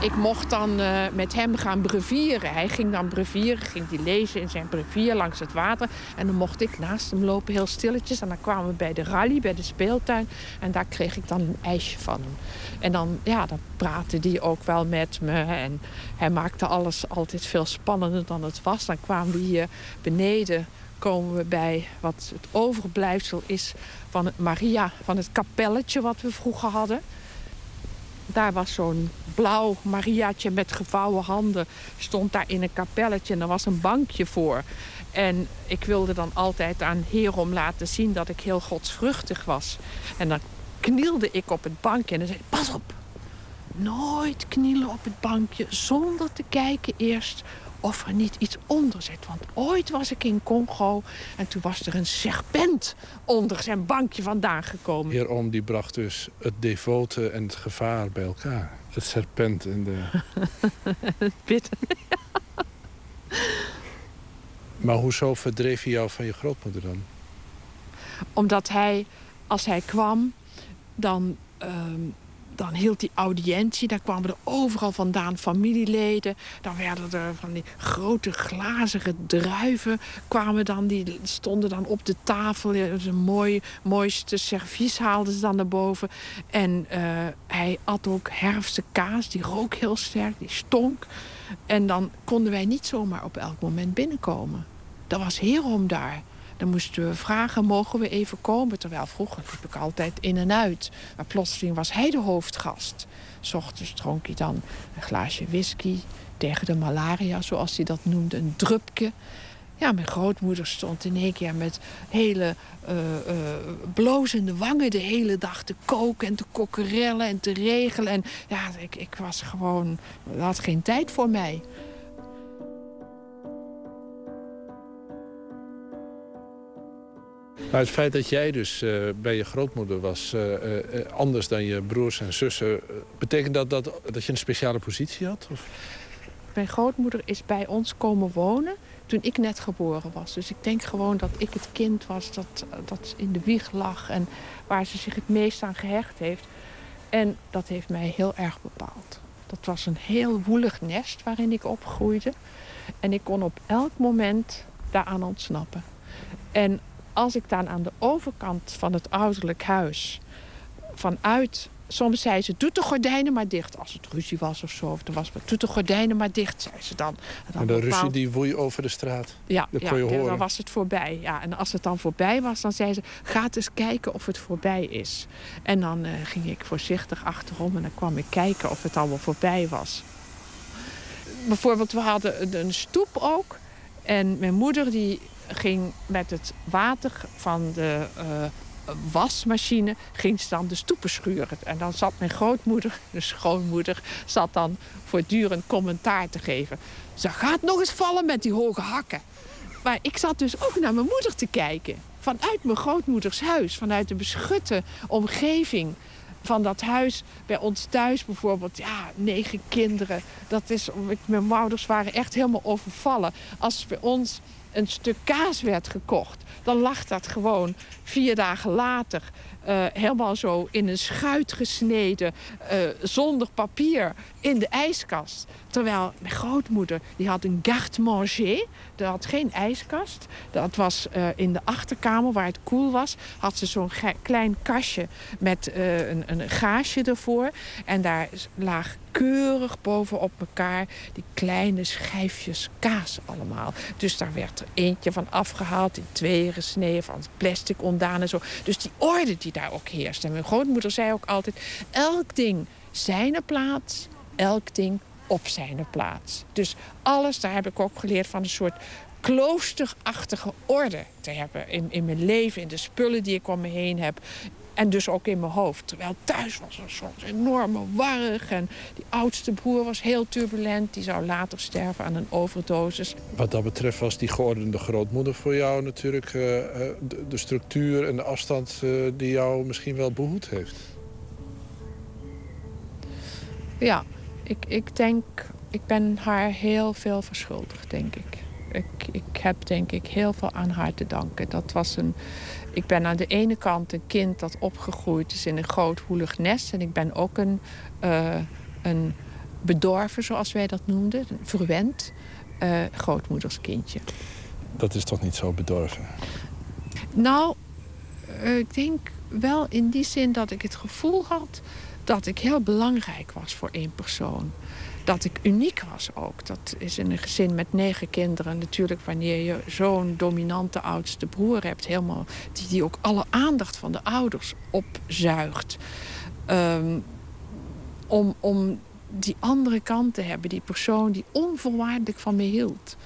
Ik mocht dan eh, met hem gaan brevieren. Hij ging dan brevieren, ging die lezen in zijn brevier langs het water. En dan mocht ik naast hem lopen, heel stilletjes. En dan kwamen we bij de rally, bij de speeltuin. En daar kreeg ik dan een ijsje van hem. En dan, ja, dan praatte hij ook wel met me. En hij maakte alles altijd veel spannender dan het was. Dan kwamen we hier beneden komen we bij wat het overblijfsel is van het Maria, van het kapelletje wat we vroeger hadden. Daar was zo'n blauw Mariaatje met gevouwen handen. Stond daar in een kapelletje en er was een bankje voor. En ik wilde dan altijd aan Herom laten zien dat ik heel godsvruchtig was. En dan knielde ik op het bankje en dan zei pas op. Nooit knielen op het bankje zonder te kijken eerst of er niet iets onder zit. Want ooit was ik in Congo en toen was er een serpent onder zijn bankje vandaan gekomen. Heer Oom die bracht dus het devote en het gevaar bij elkaar. Het serpent en de... het. Maar hoezo verdreef hij jou van je grootmoeder dan? Omdat hij, als hij kwam, dan, ehm, dan hield hij audiëntie. Daar kwamen er overal vandaan familieleden. Dan werden er van die grote glazige druiven kwamen dan, die stonden dan op de tafel. Een mooi, mooiste servies haalden ze dan naar boven. En eh, hij at ook herfstse kaas, die rook heel sterk, die stonk. En dan konden wij niet zomaar op elk moment binnenkomen. Dat was heerom daar. Dan moesten we vragen, mogen we even komen? Terwijl vroeger liep ik altijd in en uit. Maar plotseling was hij de hoofdgast. S ochtends dronk hij dan een glaasje whisky tegen de malaria, zoals hij dat noemde, een drupje. Ja, mijn grootmoeder stond in één keer met hele uh, blozende wangen de hele dag te koken en te kokkerellen en te regelen. En ja, ik, ik was gewoon, had geen tijd voor mij. Maar het feit dat jij dus uh, bij je grootmoeder was, uh, uh, anders dan je broers en zussen... betekent dat, dat dat je een speciale positie had? Of? Mijn grootmoeder is bij ons komen wonen toen ik net geboren was. Dus ik denk gewoon dat ik het kind was dat, dat in de wieg lag... en waar ze zich het meest aan gehecht heeft. En dat heeft mij heel erg bepaald. Dat was een heel woelig nest waarin ik opgroeide. En ik kon op elk moment daaraan ontsnappen. En als ik dan aan de overkant van het ouderlijk huis... vanuit... Soms zei ze, doe de gordijnen maar dicht. Als het ruzie was of zo. Of er was, doe de gordijnen maar dicht, zei ze dan. En, dan en de bepaald... ruzie die woei over de straat? Ja, dat ja, kon je ja, horen. dan was het voorbij. Ja, en als het dan voorbij was, dan zei ze... ga eens kijken of het voorbij is. En dan uh, ging ik voorzichtig achterom... en dan kwam ik kijken of het allemaal voorbij was. Bijvoorbeeld, we hadden een stoep ook. En mijn moeder die ging met het water van de uh, wasmachine ging ze dan de stoepen schuren. En dan zat mijn grootmoeder, de schoonmoeder, zat dan voortdurend commentaar te geven. Ze gaat nog eens vallen met die hoge hakken. Maar ik zat dus ook naar mijn moeder te kijken. Vanuit mijn grootmoeders huis, vanuit de beschutte omgeving van dat huis bij ons thuis bijvoorbeeld. Ja, negen kinderen. Dat is, mijn ouders waren echt helemaal overvallen. Als bij ons een stuk kaas werd gekocht... dan lag dat gewoon vier dagen later uh, helemaal zo in een schuit gesneden... Uh, zonder papier in de ijskast. Terwijl mijn grootmoeder die had een garde-manger. Dat had geen ijskast. Dat was uh, in de achterkamer waar het koel was. Had ze zo'n klein kastje met een, een gaasje ervoor. En daar lag keurig bovenop elkaar die kleine schijfjes kaas allemaal. Dus daar werd er eentje van afgehaald, in tweeën gesneden, van plastic ontdaan en zo. Dus die orde die daar ook heerst. En mijn grootmoeder zei ook altijd, elk ding zijn plaats, elk ding op zijn plaats. Dus alles, daar heb ik ook geleerd van een soort kloosterachtige orde te hebben in, in mijn leven, in de spullen die ik om me heen heb. En dus ook in mijn hoofd. Terwijl thuis was een soort enorme warrig. En die oudste broer was heel turbulent. Die zou later sterven aan een overdosis. Wat dat betreft was die geordende grootmoeder voor jou natuurlijk... Uh, de, de, structuur en de afstand uh, die jou misschien wel behoed heeft. Ja, ik, ik denk... Ik ben haar heel veel verschuldigd, denk ik. Ik, ik heb denk ik heel veel aan haar te danken. Dat was een... Ik ben aan de ene kant een kind dat opgegroeid is in een groot woelig nest. En ik ben ook een, uh, een bedorven, zoals wij dat noemden. Een verwend uh, grootmoederskindje. Dat is toch niet zo bedorven? Nou, uh, ik denk wel in die zin dat ik het gevoel had... dat ik heel belangrijk was voor één persoon dat ik uniek was ook. Dat is in een gezin met negen kinderen natuurlijk... wanneer je zo'n dominante oudste broer hebt... Helemaal, die, die ook alle aandacht van de ouders opzuigt. Um, om, om die andere kant te hebben. Die persoon die onvoorwaardelijk van me hield.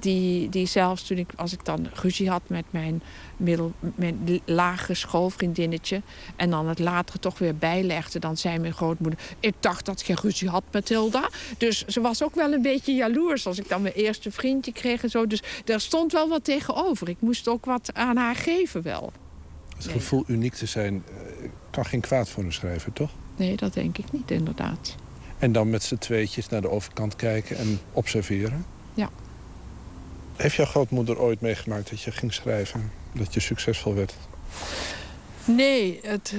Die, die zelfs toen ik, als ik dan ruzie had met mijn, middel, mijn lage schoolvriendinnetje... en dan het later toch weer bijlegde, dan zei mijn grootmoeder... ik dacht dat je ruzie had met Hilda. Dus ze was ook wel een beetje jaloers als ik dan mijn eerste vriendje kreeg en zo. Dus daar stond wel wat tegenover. Ik moest ook wat aan haar geven wel. Het gevoel nee. uniek te zijn kan geen kwaad voor een schrijver, toch? Nee, dat denk ik niet, inderdaad. En dan met z'n tweetjes naar de overkant kijken en observeren? Ja. Heeft jouw grootmoeder ooit meegemaakt dat je ging schrijven? Dat je succesvol werd? Nee, het,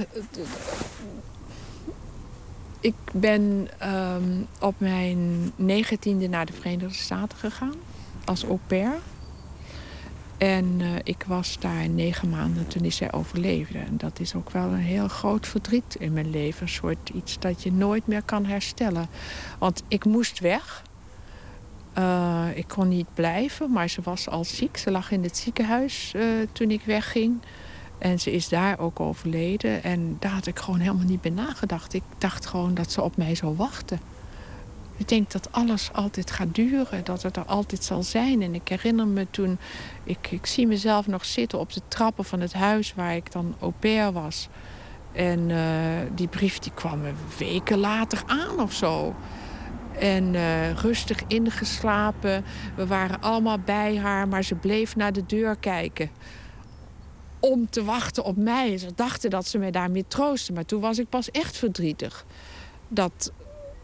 ik ben ehm, op mijn negentiende naar de Verenigde Staten gegaan als au pair. En eh, ik was daar negen maanden toen is zij overleefde. En dat is ook wel een heel groot verdriet in mijn leven. Een soort iets dat je nooit meer kan herstellen. Want ik moest weg. Eh, ik kon niet blijven, maar ze was al ziek. Ze lag in het ziekenhuis eh, toen ik wegging. En ze is daar ook overleden. En daar had ik gewoon helemaal niet bij nagedacht. Ik dacht gewoon dat ze op mij zou wachten. Ik denk dat alles altijd gaat duren, dat het er altijd zal zijn. En ik herinner me toen, ik, ik zie mezelf nog zitten op de trappen van het huis waar ik dan au pair was. En eh, die brief die kwam weken later aan of zo. En eh, rustig ingeslapen. We waren allemaal bij haar, maar ze bleef naar de deur kijken. Om te wachten op mij. Ze dachten dat ze mij daarmee troostte. Maar toen was ik pas echt verdrietig. Dat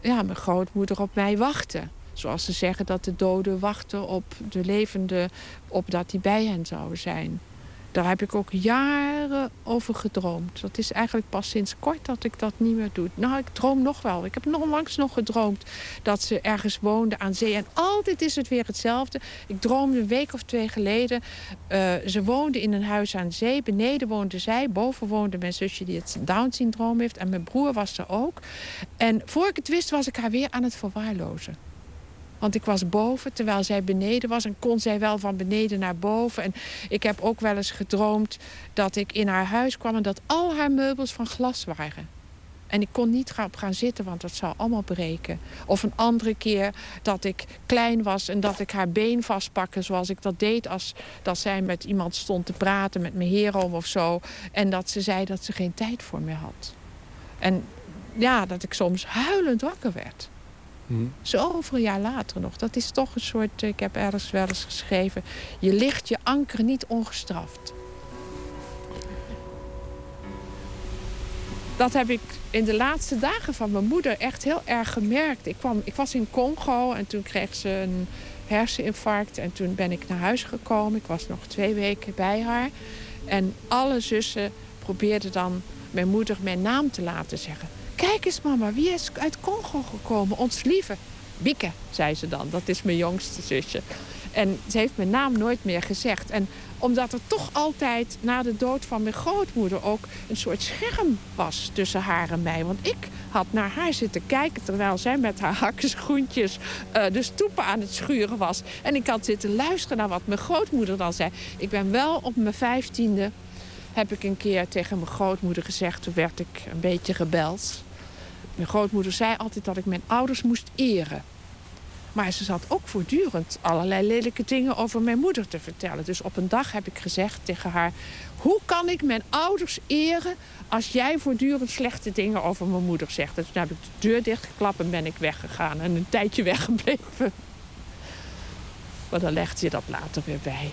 ja, mijn grootmoeder op mij wachtte. Zoals ze zeggen dat de doden wachten op de levenden... opdat die bij hen zouden zijn. Daar heb ik ook jaren over gedroomd. Dat is eigenlijk pas sinds kort dat ik dat niet meer doe. Nou, ik droom nog wel. Ik heb nog onlangs nog gedroomd dat ze ergens woonde aan zee. En altijd is het weer hetzelfde. Ik droomde een week of twee geleden. eh, ze woonde in een huis aan zee. Beneden woonde zij. Boven woonde mijn zusje die het Down-syndroom heeft. En mijn broer was er ook. En voor ik het wist was ik haar weer aan het verwaarlozen. Want ik was boven terwijl zij beneden was en kon zij wel van beneden naar boven. En ik heb ook wel eens gedroomd dat ik in haar huis kwam en dat al haar meubels van glas waren. En ik kon niet op gaan zitten, want dat zou allemaal breken. Of een andere keer dat ik klein was en dat ik haar been vastpakke... zoals ik dat deed als dat zij met iemand stond te praten, met mijn heroom of zo. En dat ze zei dat ze geen tijd voor me had. En ja, dat ik soms huilend wakker werd. Zoveel jaar later nog. Dat is toch een soort, ik heb ergens wel eens geschreven... je ligt je anker niet ongestraft. Dat heb ik in de laatste dagen van mijn moeder echt heel erg gemerkt. Ik, kwam, ik was in Congo en toen kreeg ze een herseninfarct. En toen ben ik naar huis gekomen. Ik was nog twee weken bij haar. En alle zussen probeerden dan mijn moeder mijn naam te laten zeggen. Kijk eens mama, wie is uit Congo gekomen? Ons lieve. Bieke, zei ze dan. Dat is mijn jongste zusje. En ze heeft mijn naam nooit meer gezegd. En omdat er toch altijd na de dood van mijn grootmoeder ook een soort scherm was tussen haar en mij. Want ik had naar haar zitten kijken terwijl zij met haar hakkenschoentjes eh, de stoepen aan het schuren was. En ik had zitten luisteren naar wat mijn grootmoeder dan zei. Ik ben wel op mijn vijftiende heb ik een keer tegen mijn grootmoeder gezegd. Toen werd ik een beetje rebels. Mijn grootmoeder zei altijd dat ik mijn ouders moest eren. Maar ze zat ook voortdurend allerlei lelijke dingen over mijn moeder te vertellen. Dus op een dag heb ik gezegd tegen haar... hoe kan ik mijn ouders eren als jij voortdurend slechte dingen over mijn moeder zegt? Dus toen heb ik de deur dichtgeklapt en ben ik weggegaan. En een tijdje weggebleven. Maar dan legde je dat later weer bij.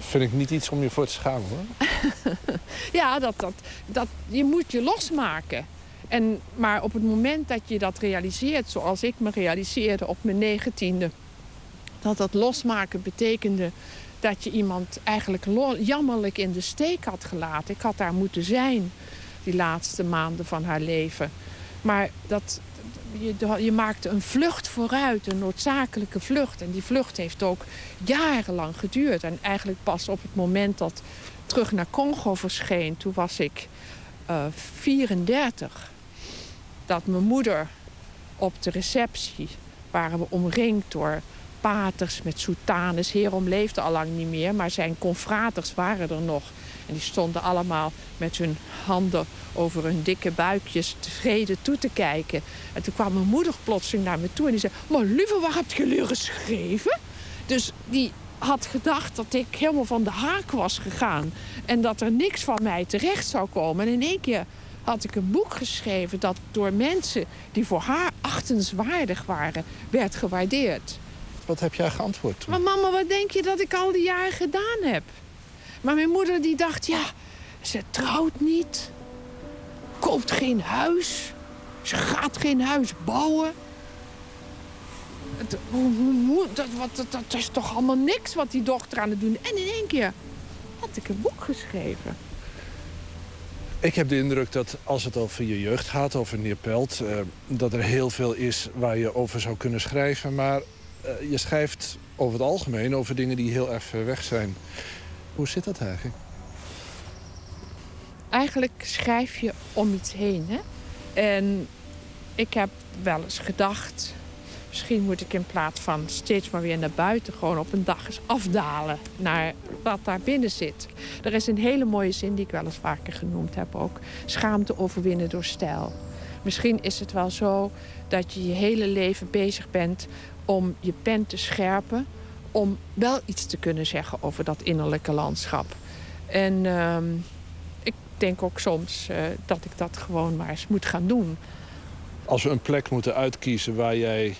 Vind ik niet iets om je voor te schamen hoor. Ja, dat, dat, dat, je moet je losmaken. En, maar op het moment dat je dat realiseert, zoals ik me realiseerde op mijn negentiende... dat dat losmaken betekende dat je iemand eigenlijk jammerlijk in de steek had gelaten. Ik had daar moeten zijn die laatste maanden van haar leven. Maar dat, je, je maakte een vlucht vooruit, een noodzakelijke vlucht. En die vlucht heeft ook jarenlang geduurd. En eigenlijk pas op het moment dat terug naar Congo verscheen, toen was ik eh 34. Dat mijn moeder op de receptie waren we omringd door paters met soutanes. Herom leefde al lang niet meer, maar zijn confraters waren er nog. En die stonden allemaal met hun handen over hun dikke buikjes tevreden toe te kijken. En toen kwam mijn moeder plotseling naar me toe en die zei... Maar lieve, waar heb je geschreven? Dus die had gedacht dat ik helemaal van de haak was gegaan. En dat er niks van mij terecht zou komen. En in één keer had ik een boek geschreven... dat door mensen die voor haar achtenswaardig waren, werd gewaardeerd. Wat heb jij geantwoord toen? Maar mama, wat denk je dat ik al die jaren gedaan heb? Maar mijn moeder die dacht, ja, ze trouwt niet. Koopt geen huis. Ze gaat geen huis bouwen. hoe, hoe- dat, wat, dat, dat is toch allemaal niks wat die dochter aan het doen. En in één keer had ik een boek geschreven. Ik heb de indruk dat als het over je jeugd gaat, over Neerpelt... eh dat er heel veel is waar je over zou kunnen schrijven. Maar eh, je schrijft over het algemeen over dingen die heel erg ver weg zijn. Hoe zit dat eigenlijk? Eigenlijk schrijf je om iets heen. Hè? En ik heb wel eens gedacht... misschien moet ik in plaats van steeds maar weer naar buiten... gewoon op een dag eens afdalen naar wat daar binnen zit. Er is een hele mooie zin die ik wel eens vaker genoemd heb ook. Schaamte overwinnen door stijl. Misschien is het wel zo dat je je hele leven bezig bent... om je pen te scherpen... om wel iets te kunnen zeggen over dat innerlijke landschap. En... ehm, ik denk ook soms eh, dat ik dat gewoon maar eens moet gaan doen. Als we een plek moeten uitkiezen waar jij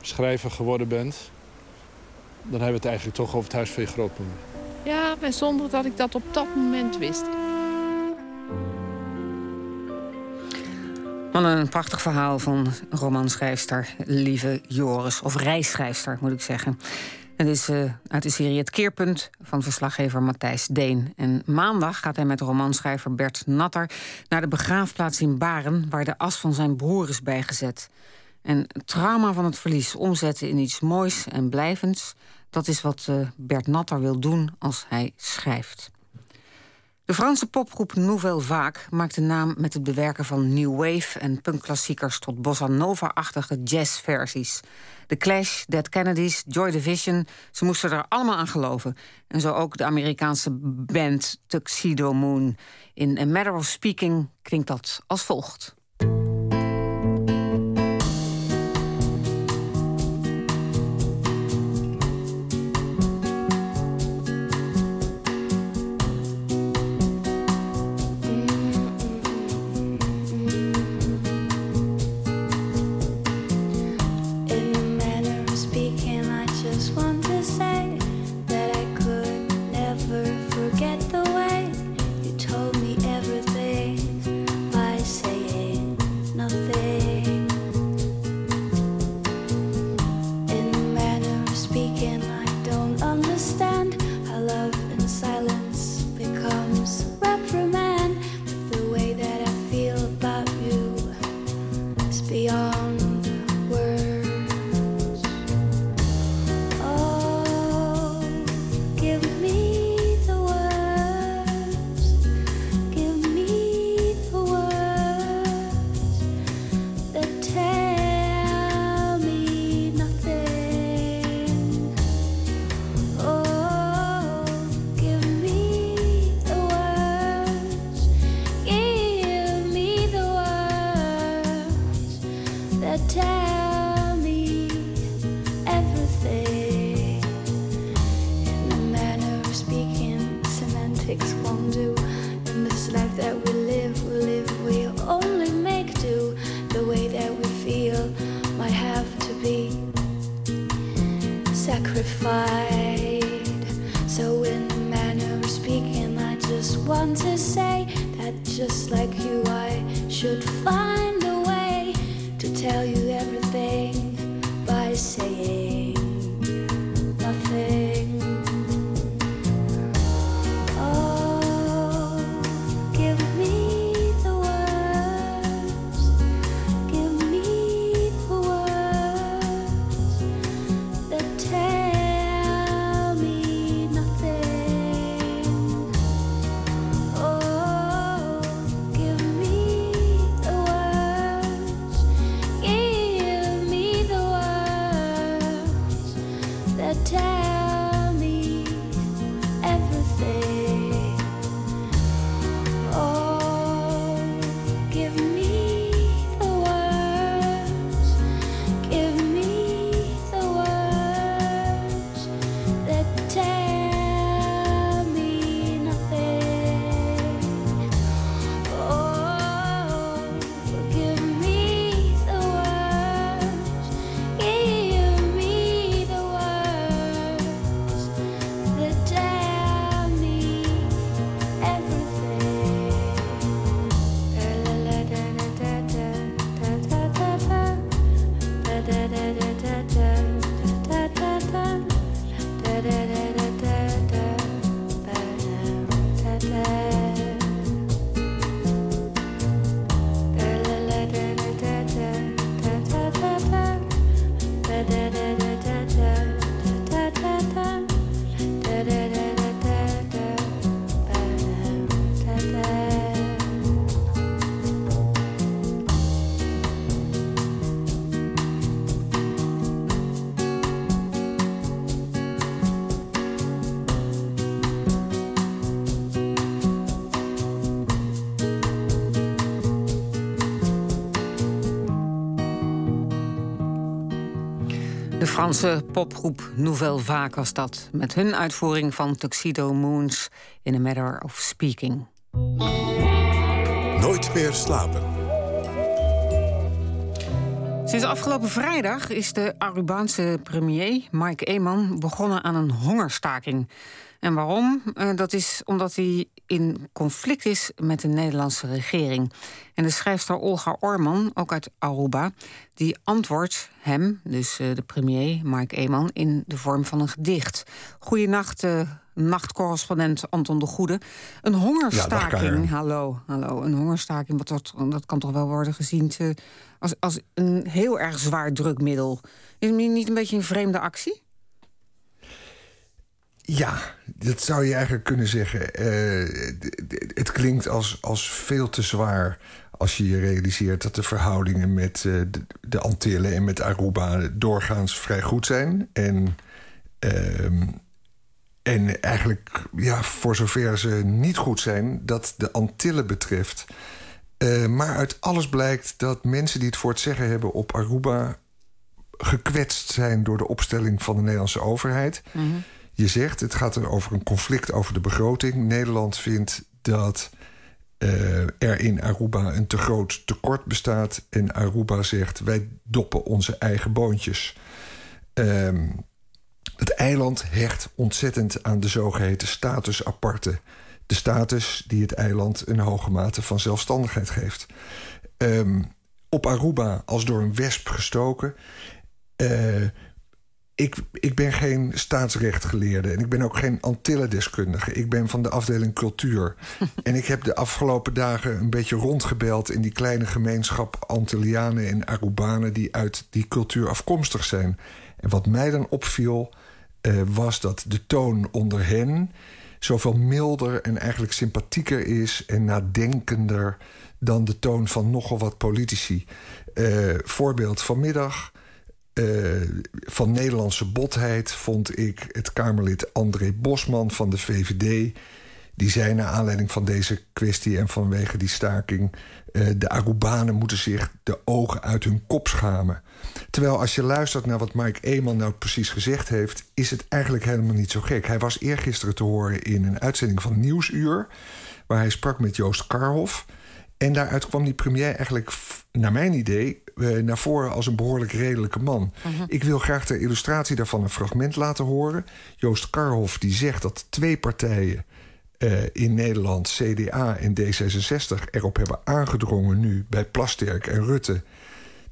schrijver geworden bent... dan hebben we het eigenlijk toch over het huis van je grootmoeder. Ja, maar zonder dat ik dat op dat moment wist. Wat een prachtig verhaal van romanschrijfster Lieve Joris. Of reisschrijfster, moet ik zeggen. Het is eh, uit de serie Het Keerpunt van verslaggever Matthijs Deen. En maandag gaat hij met romanschrijver Bert Natter... naar de begraafplaats in Baren... waar de as van zijn broer is bijgezet. En het trauma van het verlies omzetten in iets moois en blijvends... dat is wat eh, Bert Natter wil doen als hij schrijft. De Franse popgroep Nouvelle Vague maakt de naam met het bewerken van new wave en punkklassiekers tot bossa nova-achtige jazzversies. The Clash, Dead Kennedys, Joy Division, ze moesten er allemaal aan geloven. En zo ook de Amerikaanse band Tuxedo Moon. In A Matter of Speaking klinkt dat als volgt. Franse popgroep Nouvelle Vague was dat. Met hun uitvoering van Tuxedo Moons in a Matter of Speaking. Nooit meer slapen. Sinds afgelopen vrijdag is de Arubaanse premier Mike Eman begonnen aan een hongerstaking. En waarom? Uh, dat is omdat hij in conflict is met de Nederlandse regering. En de schrijfster Olga Orman, ook uit Aruba, die antwoordt hem, dus uh, de premier Mike Eman, in de vorm van een gedicht. Goedenacht, uh, nachtcorrespondent Anton de Goede. Een hongerstaking, ja, hallo, hallo, een hongerstaking, wat dat, dat kan toch wel worden gezien te, als, als een heel erg zwaar drukmiddel. Is het niet een beetje een vreemde actie? Ja, dat zou je eigenlijk kunnen zeggen. Uh, het klinkt als, als veel te zwaar als je je realiseert dat de verhoudingen met uh, de, Antillen en met Aruba doorgaans vrij goed zijn. En, uh, en eigenlijk, ja, voor zover ze niet goed zijn, dat de Antillen betreft. Uh, maar uit alles blijkt dat mensen die het voor het zeggen hebben op Aruba gekwetst zijn door de opstelling van de Nederlandse overheid. Mm. Je zegt, het gaat er over een conflict over de begroting. Nederland vindt dat uh, er in Aruba een te groot tekort bestaat. En Aruba zegt, wij doppen onze eigen boontjes. Um, het eiland hecht ontzettend aan de zogeheten status aparte. De status die het eiland een hoge mate van zelfstandigheid geeft. Um, op Aruba als door een wesp gestoken... Uh, ik, ik ben geen staatsrechtgeleerde en ik ben ook geen Antillendeskundige. Ik ben van de afdeling cultuur. en ik heb de afgelopen dagen een beetje rondgebeld in die kleine gemeenschap Antillianen en Arubanen die uit die cultuur afkomstig zijn. En wat mij dan opviel, uh, was dat de toon onder hen zoveel milder en eigenlijk sympathieker is en nadenkender dan de toon van nogal wat politici. Uh, voorbeeld vanmiddag. Uh, van Nederlandse botheid vond ik het Kamerlid André Bosman van de VVD. Die zei naar aanleiding van deze kwestie en vanwege die staking... Uh, de Arubanen moeten zich de ogen uit hun kop schamen. Terwijl als je luistert naar wat Mike Eeman nou precies gezegd heeft... is het eigenlijk helemaal niet zo gek. Hij was eergisteren te horen in een uitzending van Nieuwsuur... waar hij sprak met Joost Karhoff... En daaruit kwam die premier eigenlijk, naar mijn idee, naar voren als een behoorlijk redelijke man. Uh -huh. Ik wil graag ter illustratie daarvan een fragment laten horen. Joost Karhoff die zegt dat twee partijen uh, in Nederland, CDA en D66, erop hebben aangedrongen nu bij Plasterk en Rutte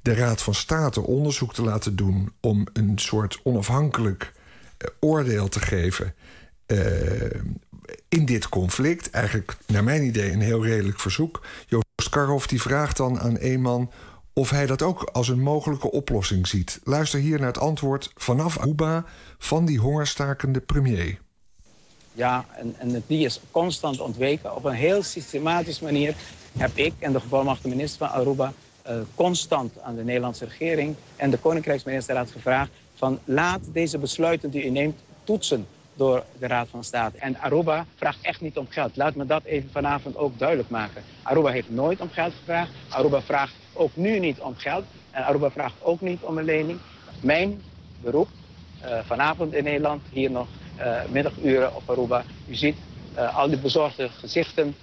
de Raad van State onderzoek te laten doen om een soort onafhankelijk uh, oordeel te geven in dit conflict. Eigenlijk, naar mijn idee, een heel redelijk verzoek. Joost Karhoff die vraagt dan aan een man of hij dat ook als een mogelijke oplossing ziet. Luister hier naar het antwoord vanaf Aruba van die hongerstakende premier. Ja, en, en die is constant ontweken. Op een heel systematische manier heb ik en de gevolmachtigde minister van Aruba... Uh, constant aan de Nederlandse regering en de Koninkrijksministerraad gevraagd... van laat deze besluiten die u neemt toetsen door de Raad van State. En Aruba vraagt echt niet om geld. Laat me dat even vanavond ook duidelijk maken. Aruba heeft nooit om geld gevraagd. Aruba vraagt ook nu niet om geld. En Aruba vraagt ook niet om een lening. Mijn beroep uh, vanavond in Nederland, hier nog uh, middaguren op Aruba. U ziet uh, al die bezorgde gezichten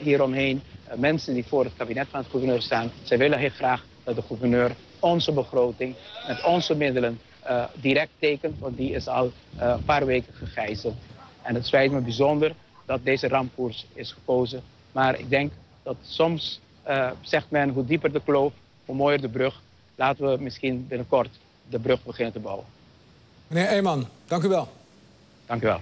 hieromheen. mensen die voor het kabinet van het gouverneur staan. Zij willen heel graag dat de gouverneur onze begroting met onze middelen direct tekent, want die is al een paar weken gegijzeld. En het spijt me bijzonder dat deze rampkoers is gekozen. Maar ik denk dat soms uh, zegt men hoe dieper de kloof, hoe mooier de brug. Laten we misschien binnenkort de brug beginnen te bouwen. Meneer Eeman, dank u wel. Dank u wel.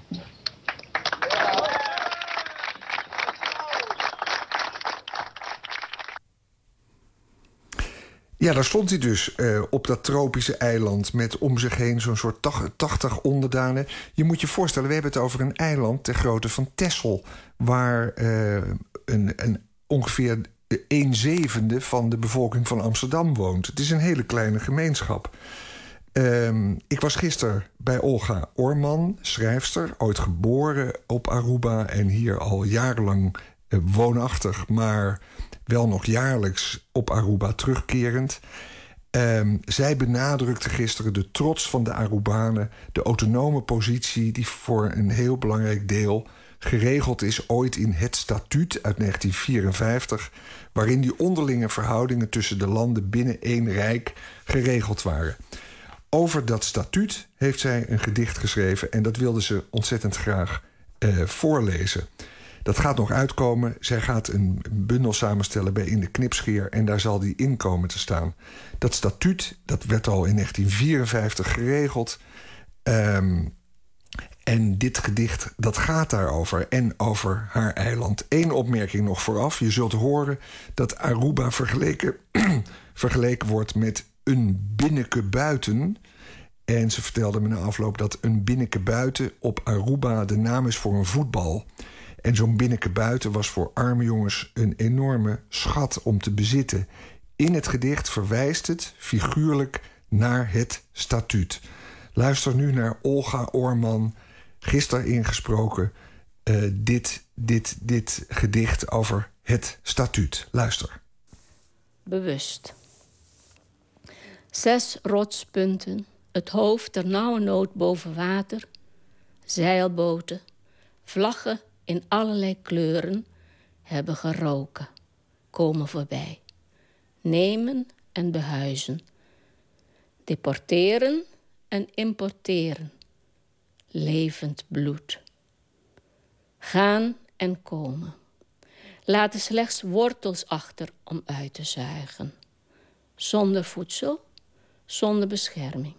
Ja, daar stond hij dus uh, op dat tropische eiland met om zich heen zo'n soort 80 onderdanen. Je moet je voorstellen, we hebben het over een eiland ter grootte van Texel, waar uh, een, een, ongeveer 1 zevende van de bevolking van Amsterdam woont. Het is een hele kleine gemeenschap. Um, ik was gisteren bij Olga Orman, schrijfster, ooit geboren op Aruba en hier al jarenlang uh, woonachtig, maar wel nog jaarlijks op Aruba terugkerend. Ehm, zij benadrukte gisteren de trots van de Arubanen, de autonome positie die voor een heel belangrijk deel geregeld is ooit in het statuut uit 1954, waarin die onderlinge verhoudingen tussen de landen binnen één rijk geregeld waren. Over dat statuut heeft zij een gedicht geschreven en dat wilde ze ontzettend graag eh, voorlezen. Dat gaat nog uitkomen. Zij gaat een bundel samenstellen bij In de Knipscheer... en daar zal die in komen te staan. Dat statuut, dat werd al in 1954 geregeld. Um, en dit gedicht, dat gaat daarover en over haar eiland. Eén opmerking nog vooraf. Je zult horen dat Aruba vergeleken, vergeleken wordt met een binneke buiten... En ze vertelde me na afloop dat een binneke buiten op Aruba de naam is voor een voetbal. En zo'n binneke buiten was voor arme jongens een enorme schat om te bezitten. In het gedicht verwijst het figuurlijk naar het statuut. Luister nu naar Olga Oorman, gisteren ingesproken, uh, dit, dit, dit gedicht over het statuut. Luister. Bewust. Zes rotspunten, het hoofd ter nauwe nood boven water, zeilboten, vlaggen in allerlei kleuren hebben geroken, komen voorbij. Nemen en behuizen. Deporteren en importeren. Levend bloed. Gaan en komen. Laten slechts wortels achter om uit te zuigen. Zonder voedsel, zonder bescherming.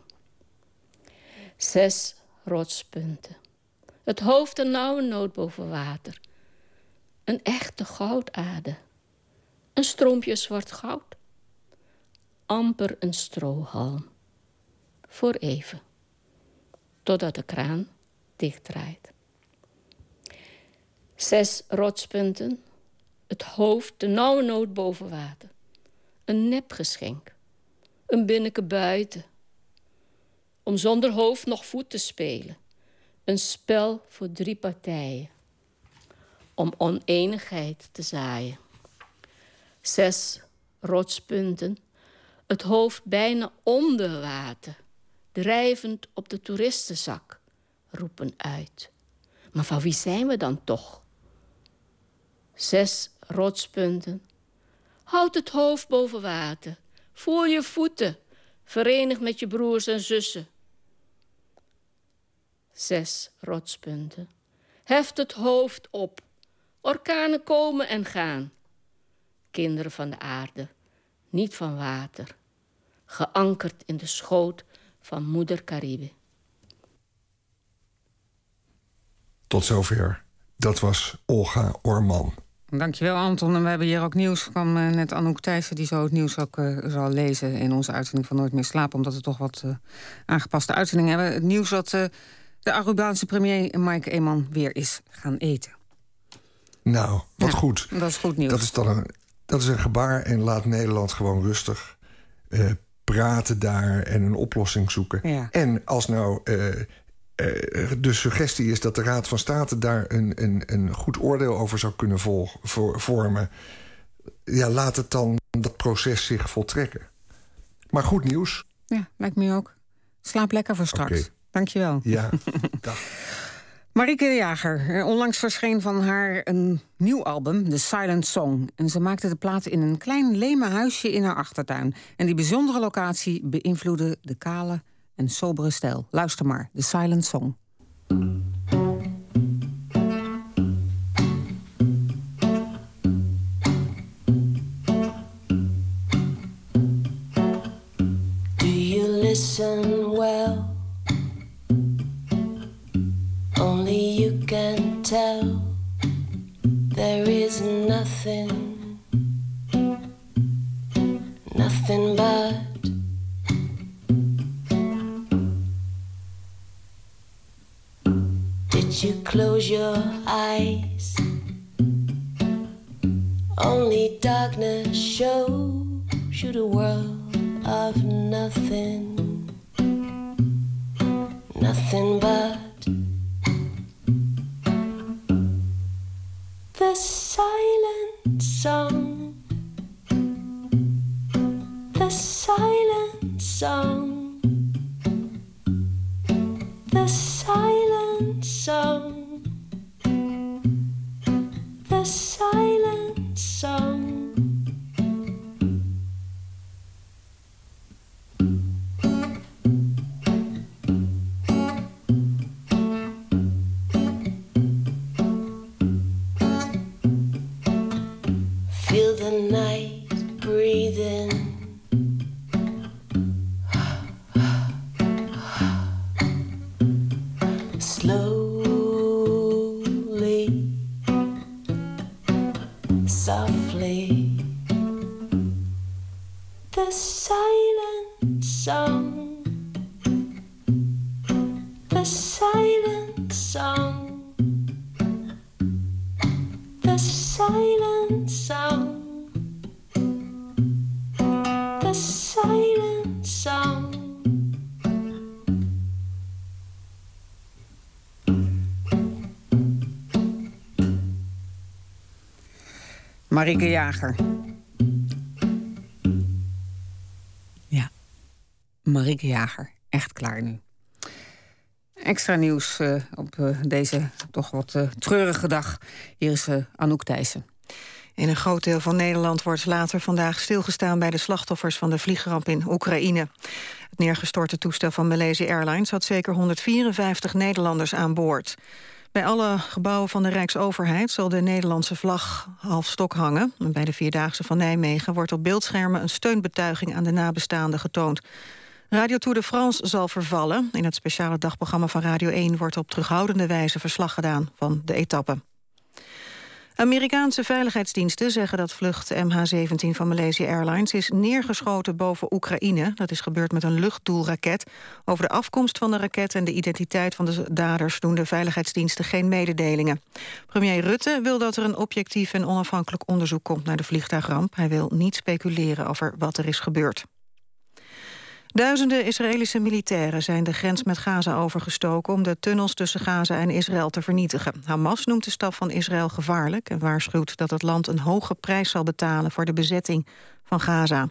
Zes rotspunten het hoofd een nauwe nood boven water. Een echte goudade. Een stroompje zwart goud. Amper een strohalm. Voor even. Totdat de kraan dichtdraait. Zes rotspunten. Het hoofd de nauwe nood boven water. Een nepgeschenk. Een binneke buiten. Om zonder hoofd nog voet te spelen een spel voor drie partijen. Om oneenigheid te zaaien. Zes rotspunten. Het hoofd bijna onder water. Drijvend op de toeristenzak. Roepen uit. Maar van wie zijn we dan toch? Zes rotspunten. Houd het hoofd boven water. Voel je voeten. Verenig met je broers en zussen zes rotspunten. Heft het hoofd op. Orkanen komen en gaan. Kinderen van de aarde, niet van water. Geankerd in de schoot van moeder Caribe. Tot zover. Dat was Olga Orman. Dankjewel Anton. En we hebben hier ook nieuws van uh, net Anouk Thijssen... die zo het nieuws ook uh, zal lezen in onze uitzending van Nooit meer slapen... omdat we toch wat uh, aangepaste uitzendingen hebben. Het nieuws dat de Arubaanse premier Mike Eman weer is gaan eten. Nou, wat goed. Dat is goed nieuws. Dat is dan een, dat is een gebaar en laat Nederland gewoon rustig uh, praten daar en een oplossing zoeken. Ja. En als nou uh, uh, de suggestie is dat de Raad van State daar een, een, een goed oordeel over zou kunnen volgen, voor, vormen, ja, laat het dan dat proces zich voltrekken. Maar goed nieuws. Ja, lijkt me ook. Slaap lekker voor straks. Okay. Dankjewel. Ja, dag. Marieke de Jager, onlangs verscheen van haar een nieuw album, The Silent Song. En ze maakte de plaat in een klein leme huisje in haar achtertuin. En die bijzondere locatie beïnvloedde de kale en sobere stijl. Luister maar, The Silent Song. Do you listen well? Can tell. There is nothing, nothing but. Did you close your eyes? Only darkness shows you the world of nothing, nothing but. The silent song, the silent song. The silent song. The silent song. Marike Jager. Ja, Marike Jager. Echt klaar nu. Extra nieuws eh, op eh, deze toch wat eh, treurige dag. Hier is eh, Anouk Thijssen. In een groot deel van Nederland wordt later vandaag stilgestaan... bij de slachtoffers van de vliegramp in Oekraïne. Het neergestorte toestel van Malaysia Airlines... had zeker 154 Nederlanders aan boord. Bij alle gebouwen van de Rijksoverheid zal de Nederlandse vlag half stok hangen. En bij de Vierdaagse van Nijmegen wordt op beeldschermen... een steunbetuiging aan de nabestaanden getoond. Radio Tour de France zal vervallen. In het speciale dagprogramma van Radio 1 wordt op terughoudende wijze verslag gedaan van de etappe. Amerikaanse veiligheidsdiensten zeggen dat vlucht MH17 van Malaysia Airlines is neergeschoten boven Oekraïne. Dat is gebeurd met een luchtdoelraket. Over de afkomst van de raket en de identiteit van de daders doen de veiligheidsdiensten geen mededelingen. Premier Rutte wil dat er een objectief en onafhankelijk onderzoek komt naar de vliegtuigramp. Hij wil niet speculeren over wat er is gebeurd. Duizenden Israëlische militairen zijn de grens met Gaza overgestoken... om de tunnels tussen Gaza en Israël te vernietigen. Hamas noemt de stap van Israël gevaarlijk... en waarschuwt dat het land een hoge prijs zal betalen... voor de bezetting van Gaza.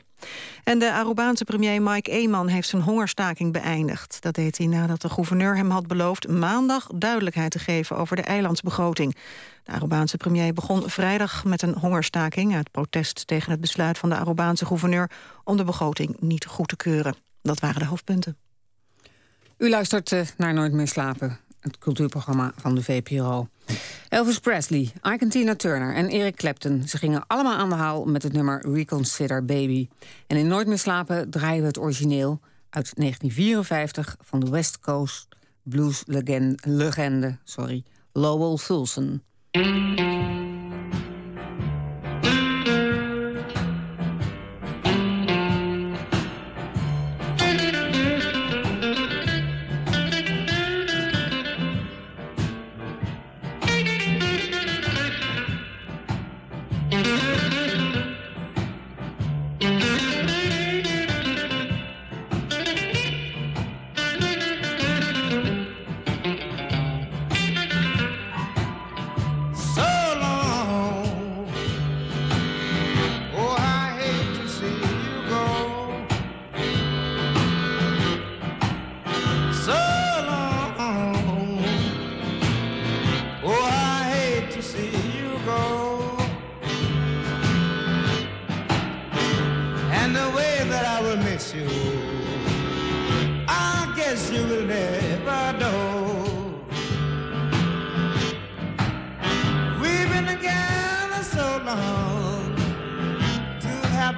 En de Arubaanse premier Mike Eman heeft zijn hongerstaking beëindigd. Dat deed hij nadat de gouverneur hem had beloofd... maandag duidelijkheid te geven over de eilandsbegroting. De Arubaanse premier begon vrijdag met een hongerstaking... uit protest tegen het besluit van de Arubaanse gouverneur... om de begroting niet goed te keuren. Dat waren de hoofdpunten. U luistert eh, naar Nooit meer slapen, het cultuurprogramma van de VPRO. Elvis Presley, Ike Tina Turner en Eric Clapton... ze gingen allemaal aan de haal met het nummer Reconsider Baby. En in Nooit meer slapen draaien we het origineel... uit 1954 van de West Coast blues legende, legende sorry, Lowell Fulson.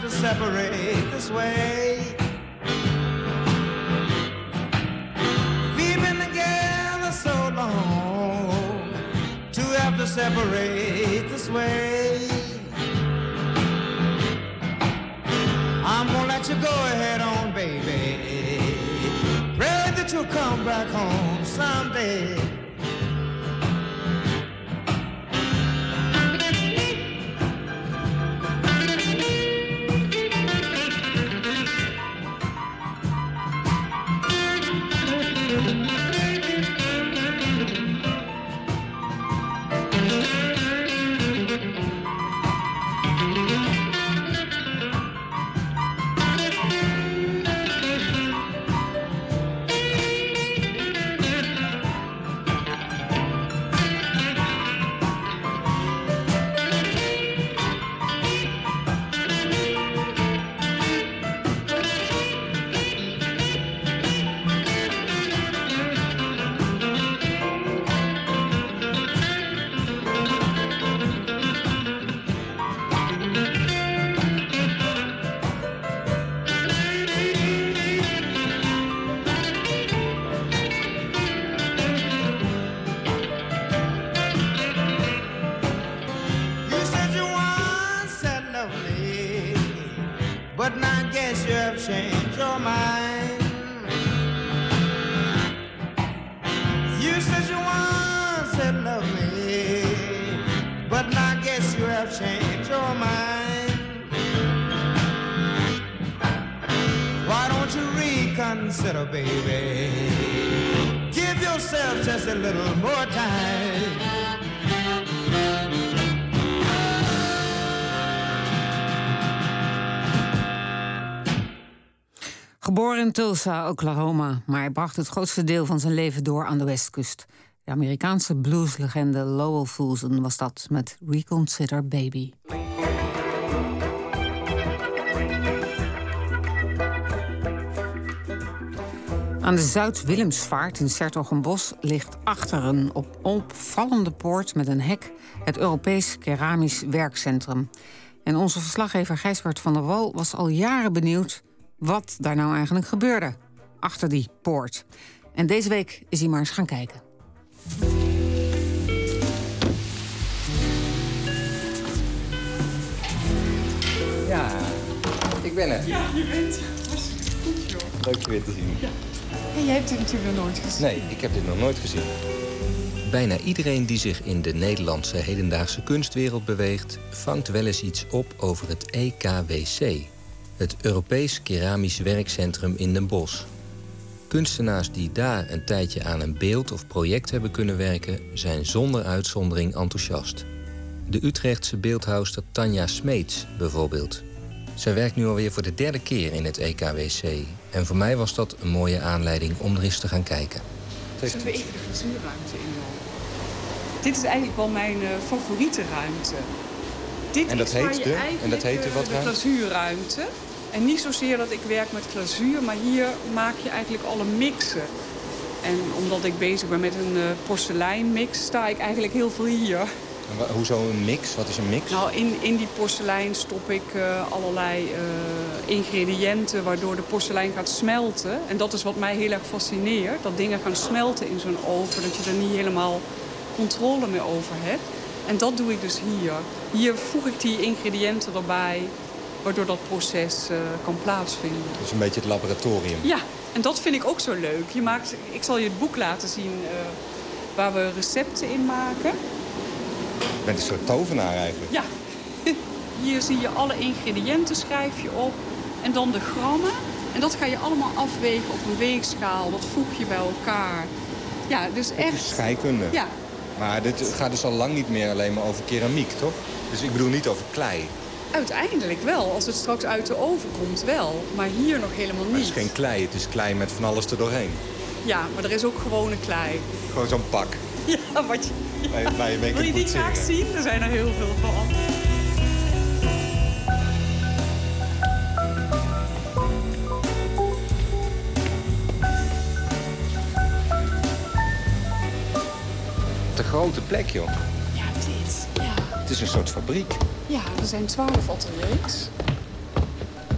To separate this way. We've been together so long to have to separate this way. I'm gonna let you go ahead on, baby. Pray that you'll come back home someday. Changed your mind. You said you once said love me, but now I guess you have changed your mind. Why don't you reconsider, baby? Give yourself just a little more time. Geboren in Tulsa, Oklahoma, maar hij bracht het grootste deel van zijn leven door aan de westkust. De Amerikaanse blueslegende Lowell Fulson was dat met Reconsider Baby. Aan de Zuid-Willemsvaart in Sertogenbos ligt achter een op opvallende poort met een hek het Europees Keramisch Werkcentrum. En onze verslaggever Gijsbert van der Wal was al jaren benieuwd wat daar nou eigenlijk gebeurde achter die poort. En deze week is hij maar eens gaan kijken. Ja, ik ben er. Ja, je bent hartstikke goed, joh. Leuk je weer te zien. Ja. En jij hebt dit natuurlijk nog nooit gezien. Nee, ik heb dit nog nooit gezien. Bijna iedereen die zich in de Nederlandse hedendaagse kunstwereld beweegt, vangt wel eens iets op over het EKWC, het Europees Keramisch Werkcentrum in Den Bosch. Kunstenaars die daar een tijdje aan een beeld of project hebben kunnen werken, zijn zonder uitzondering enthousiast. De Utrechtse beeldhouwster Tanja Smeets bijvoorbeeld. Zij werkt nu alweer voor de derde keer in het EKWC. En voor mij was dat een mooie aanleiding om er eens te gaan kijken. Zullen we even de glazuurruimte inlopen? Dit is eigenlijk wel mijn eh, favoriete ruimte. Dit En dat is heet de- en dat heette eh, wat De ruimte? glazuurruimte. En niet zozeer dat ik werk met glazuur, maar hier maak je eigenlijk alle mixen. En omdat ik bezig ben met een eh, porseleinmix, sta ik eigenlijk heel veel hier. En Hoezo een mix? Wat is een mix? Nou, in, in die porselein stop ik eh, allerlei ingrediënten waardoor de porselein gaat smelten. En dat is wat mij heel erg fascineert. Dat dingen gaan smelten in zo'n oven, dat je er niet helemaal controle meer over hebt. En dat doe ik dus hier. Hier voeg ik die ingrediënten erbij, waardoor dat proces eh, kan plaatsvinden. Dat is een beetje het laboratorium. Ja, en dat vind ik ook zo leuk. Je maakt, ik zal je het boek laten zien eh, waar we recepten in maken. Je bent een soort tovenaar eigenlijk. Ja, hier zie je alle ingrediënten, schrijf je op. En dan de grammen. En dat ga je allemaal afwegen op een weegschaal. Dat voeg je bij elkaar. Ja, dus echt... scheikunde. Ja, Maar dit gaat dus al lang niet meer alleen maar over keramiek, toch? Dus ik bedoel niet over klei. uiteindelijk wel. Als het straks uit de oven komt wel. Maar hier nog helemaal Maar het niet. is geen klei, het is klei met van alles er doorheen. Ja, maar er is ook gewone klei. Gewoon zo'n pak. Ja, wat je... Wil je die graag boetseren. zien? Er zijn er heel veel van. Grote plek, joh. Ja, dit. Ja. Het is een soort fabriek. Ja, er zijn twaalf ateliers.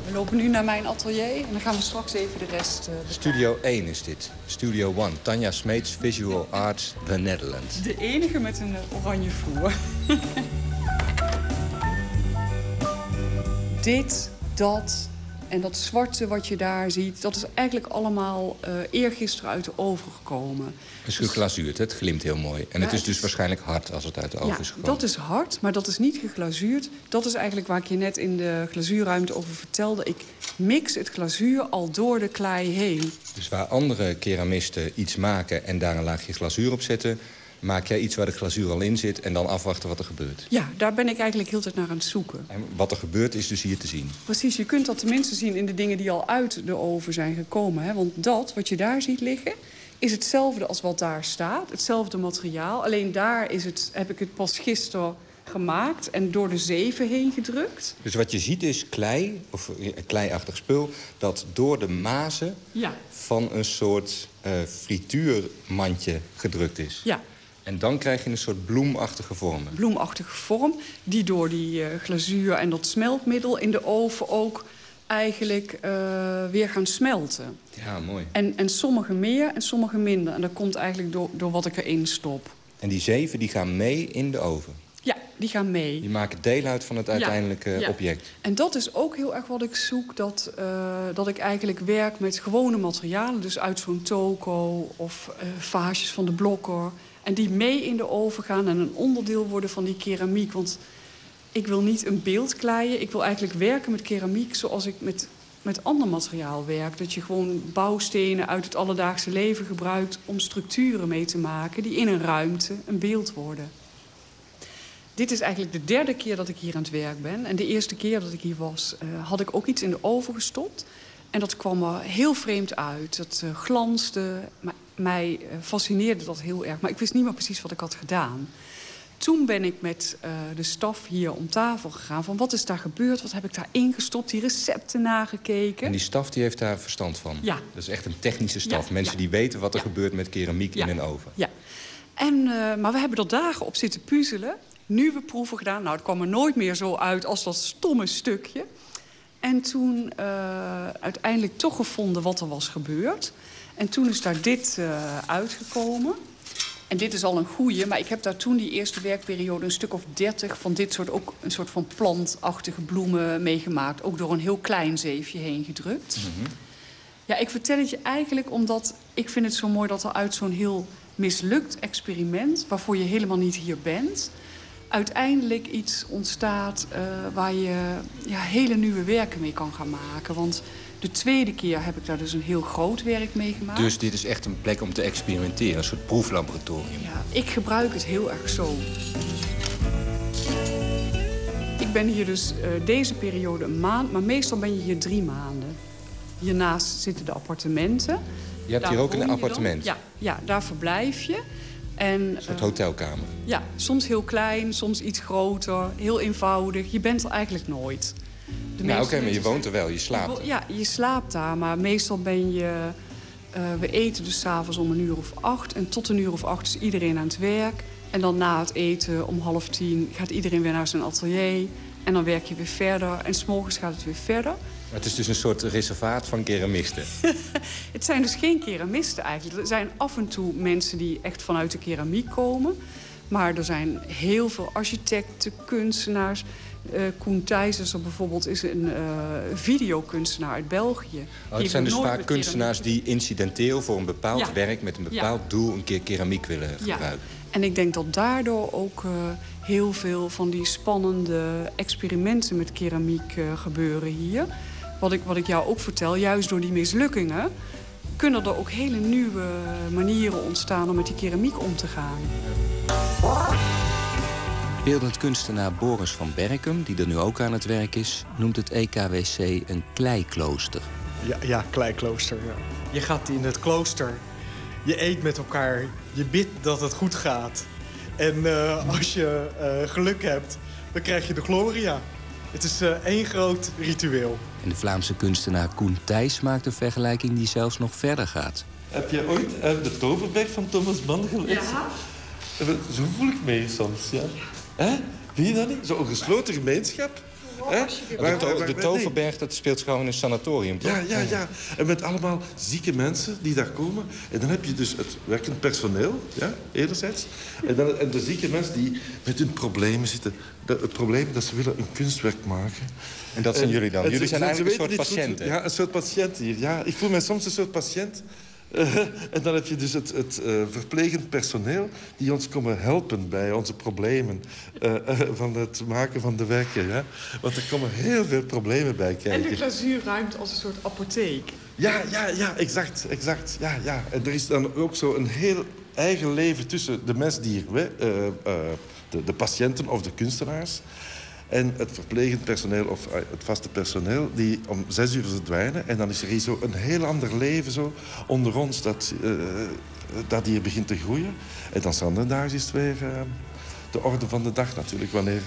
We lopen nu naar mijn atelier en dan gaan we straks even de rest eh. Studio 1 is dit. Studio 1. Tanja Smeets, Visual Arts, The Netherlands. De enige met een eh, oranje vloer. Dit, dat en dat zwarte wat je daar ziet... dat is eigenlijk allemaal eh eergisteren uit de oven gekomen. Het is geglazuurd, het glimt heel mooi. En Ja, het is dus waarschijnlijk hard als het uit de oven Ja, is gekomen. dat is hard, maar dat is niet geglazuurd. Dat is eigenlijk waar ik je net in de glazuurruimte over vertelde. Ik mix het glazuur al door de klei heen. Dus waar andere keramisten iets maken en daar een laagje glazuur op zetten... maak jij iets waar de glazuur al in zit en dan afwachten wat er gebeurt. Ja, daar ben ik eigenlijk heel tijd naar aan het zoeken. En wat er gebeurt is dus hier te zien. Precies, je kunt dat tenminste zien in de dingen die al uit de oven zijn gekomen. Hè? Want dat, wat je daar ziet liggen, is hetzelfde als wat daar staat. Hetzelfde materiaal. Alleen daar is het, heb ik het pas gisteren gemaakt en door de zeven heen gedrukt. Dus wat je ziet is klei, of eh, kleiachtig spul... dat door de mazen Ja, van een soort eh, frituurmandje gedrukt is. ja. En dan krijg je een soort bloemachtige vormen. bloemachtige vorm... die door die eh, glazuur en dat smeltmiddel in de oven ook eigenlijk eh, weer gaan smelten. Ja, mooi. En, en sommige meer en sommige minder. En dat komt eigenlijk door, door wat ik erin stop. En die zeven die gaan mee in de oven. Ja, die gaan mee. Die maken deel uit van het uiteindelijke ja. object. En dat is ook heel erg wat ik zoek. Dat, eh, dat ik eigenlijk werk met gewone materialen. Dus uit zo'n toko of eh vaasjes van de blokker. En die mee in de oven gaan en een onderdeel worden van die keramiek. Want ik wil niet een beeld kleien. Ik wil eigenlijk werken met keramiek zoals ik met, met ander materiaal werk. Dat je gewoon bouwstenen uit het alledaagse leven gebruikt... om structuren mee te maken die in een ruimte een beeld worden. Dit is eigenlijk de derde keer dat ik hier aan het werk ben. En de eerste keer dat ik hier was, eh, had ik ook iets in de oven gestopt. En dat kwam er heel vreemd uit. Dat eh, glansde. Maar mij eh, fascineerde dat heel erg. Maar ik wist niet meer precies wat ik had gedaan. Toen ben ik met eh, de staf hier om tafel gegaan. Van wat is daar gebeurd? Wat heb ik daar ingestopt? Die recepten nagekeken. En die staf die heeft daar verstand van. Ja. Dat is echt een technische staf. Ja, Mensen ja. die weten wat er gebeurt met keramiek in een oven. Ja. En, eh, maar we hebben er dagen op zitten puzzelen. Nieuwe proeven gedaan. Nou, het kwam er nooit meer zo uit als dat stomme stukje. En toen uiteindelijk toch gevonden wat er was gebeurd. En toen is daar dit eh, uitgekomen. En dit is al een goeie, maar ik heb daar toen die eerste werkperiode... een stuk of dertig van dit soort, ook een soort van plantachtige bloemen meegemaakt. Ook door een heel klein zeefje heen gedrukt. Ja, ik vertel het je eigenlijk omdat ik vind het zo mooi dat er uit zo'n heel mislukt experiment, waarvoor je helemaal niet hier bent, uiteindelijk iets ontstaat eh, waar je ja, hele nieuwe werken mee kan gaan maken. Want de tweede keer heb ik daar dus een heel groot werk mee gemaakt. Dus dit is echt een plek om te experimenteren. Een soort proeflaboratorium. Ja, ik gebruik het heel erg zo. Ik ben hier dus eh, deze periode een maand, maar meestal ben je hier drie maanden. Hiernaast zitten de appartementen. Je hebt Daar hier ook een appartement. Ja, ja, daar verblijf je. En, Een soort eh, hotelkamer. ja, soms heel klein, soms iets groter, heel eenvoudig. Je bent er eigenlijk nooit. De nou, oké, maar je woont er wel. Je slaapt er. Ja, je slaapt daar, maar meestal ben je... eh, we eten dus s'avonds om een uur of acht. En tot een uur of acht is iedereen aan het werk. En dan na het eten om half tien gaat iedereen weer naar zijn atelier. En dan werk je weer verder. En s'morgens gaat het weer verder. Maar het is dus een soort reservaat van keramisten. Het zijn dus geen keramisten eigenlijk. Er zijn af en toe mensen die echt vanuit de keramiek komen. Maar er zijn heel veel architecten, kunstenaars. Eh Koen er bijvoorbeeld is een eh, videokunstenaar uit België. Oh, het zijn dus vaak kunstenaars die incidenteel voor een bepaald Ja. werk met een Ja. bepaald doel een keer keramiek willen Ja. gebruiken. En ik denk dat daardoor ook eh, heel veel van die spannende experimenten met keramiek gebeuren hier. Wat ik, wat ik jou ook vertel, juist door die mislukkingen kunnen er ook hele nieuwe manieren ontstaan om met die keramiek om te gaan. Beeldend kunstenaar Boris van Berkem, die er nu ook aan het werk is, noemt het EKWC een kleiklooster. Ja, ja kleiklooster. Ja. Je gaat in het klooster. Je eet met elkaar. Je bidt dat het goed gaat. En eh, als je eh, geluk hebt, dan krijg je de gloria. Het is eh, één groot ritueel. En de Vlaamse kunstenaar Koen Thijs maakt een vergelijking die zelfs nog verder gaat. Heb je ooit eh, de Toverberg van Thomas Mann gelezen? Ja. Zo voel ik me soms, ja. Hè? Vind je dat niet? Zo'n gesloten gemeenschap. Hè? De, Waar- de. Toverberg dat speelt gewoon in een sanatorium, toch? Ja, ja, ja. En met allemaal zieke mensen die daar komen. En dan heb je dus het werkend personeel, ja, enerzijds. En, dan, en de zieke mensen die met hun problemen zitten. De- het probleem dat ze willen een kunstwerk maken. En dat zijn jullie dan? Jullie zijn ze eigenlijk een soort goed- patiënten. ja, een soort patiënt hier. Ja, ik voel mij soms een soort patiënt. Eh, en dan heb je dus het, het eh, verplegend personeel die ons komen helpen bij onze problemen eh, van het maken van de werken. Ja? Want er komen heel veel problemen bij En kijken. de glazuurruimte als een soort apotheek. Ja, ja, ja, exact, exact. Ja, ja. En er is dan ook zo een heel eigen leven tussen de mensen die hier, de, de patiënten of de kunstenaars, en het verplegend personeel of eh, het vaste personeel, die om zes uur verdwijnen. En dan is er hier zo een heel ander leven zo onder ons dat, eh, dat hier begint te groeien. En dan standaards is het weer eh, de orde van de dag natuurlijk, wanneer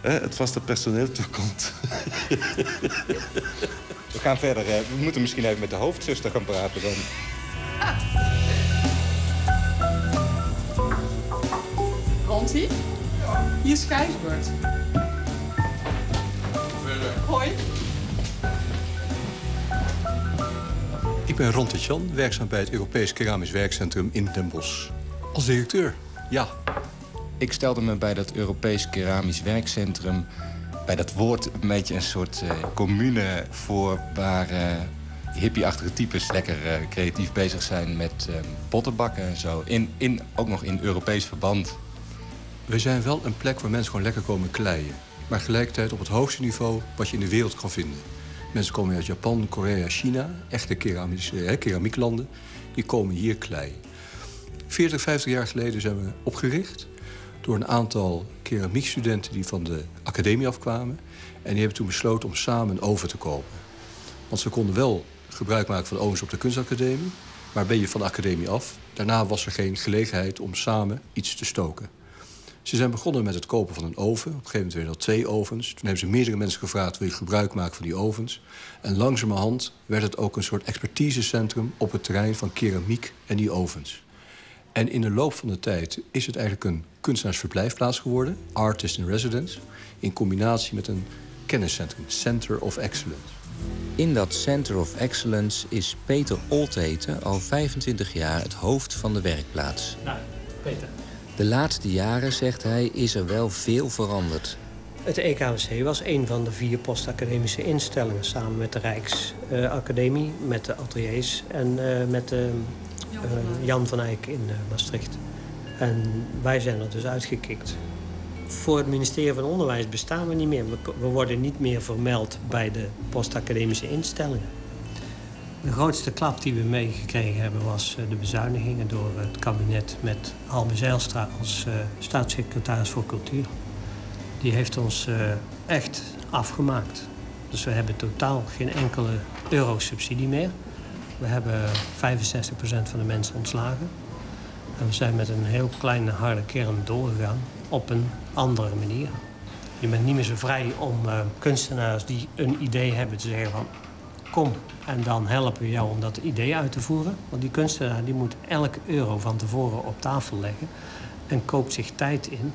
het vaste personeel toekomt. We gaan verder. hè. We moeten misschien even met de hoofdzuster gaan praten dan. Rontie? Hier is Gijsbert. Hoi. Ik ben Ron Jan, werkzaam bij het Europees Keramisch Werkcentrum in Den Bosch. Als directeur? Ja. ik stelde me bij dat Europees Keramisch Werkcentrum... bij dat woord een beetje een soort uh, commune voor... waar uh, hippie-achtige types lekker uh, creatief bezig zijn met pottenbakken en zo. In, in, ook nog in Europees verband. We zijn wel een plek waar mensen gewoon lekker komen kleien. Maar gelijkertijd op het hoogste niveau wat je in de wereld kan vinden. Mensen komen uit Japan, Korea, China, echte keramische, keramieklanden. Die komen hier kleien. 40, 50 jaar geleden zijn we opgericht door een aantal keramiekstudenten die van de academie afkwamen. En die hebben toen besloten om samen oven te kopen. Want ze konden wel gebruik maken van ovens op de kunstacademie, maar ben je van de academie af. Daarna was er geen gelegenheid om samen iets te stoken. Ze zijn begonnen met het kopen van een oven. Op een gegeven moment werden dat twee ovens. Toen hebben ze meerdere mensen gevraagd: wil je gebruik maken van die ovens? En langzamerhand werd het ook een soort expertisecentrum op het terrein van keramiek en die ovens. En in de loop van de tijd is het eigenlijk een kunstenaarsverblijfplaats geworden, Artist in Residence, in combinatie met een kenniscentrum, Center of Excellence. In dat Center of Excellence is Peter Oltheten al 25 jaar het hoofd van de werkplaats. Nou, Peter. De laatste jaren, zegt hij, is er wel veel veranderd. Het EKWC was een van de vier postacademische instellingen... samen met de Rijksacademie, met de ateliers en uh, met de uh, Jan van Eyck in Maastricht. En wij zijn er dus uitgekikt. Voor het ministerie van Onderwijs bestaan we niet meer. We worden niet meer vermeld bij de postacademische instellingen. De grootste klap die we meegekregen hebben was de bezuinigingen door het kabinet met Halbe Zijlstra als uh, staatssecretaris voor cultuur. Die heeft ons uh, echt afgemaakt. Dus we hebben totaal geen enkele euro subsidie meer. We hebben 65% van de mensen ontslagen. En we zijn met een heel kleine harde kern doorgegaan op een andere manier. Je bent niet meer zo vrij om kunstenaars die een idee hebben te zeggen van kom en dan helpen we jou om dat idee uit te voeren. Want die kunstenaar die moet elke euro van tevoren op tafel leggen en koopt zich tijd in.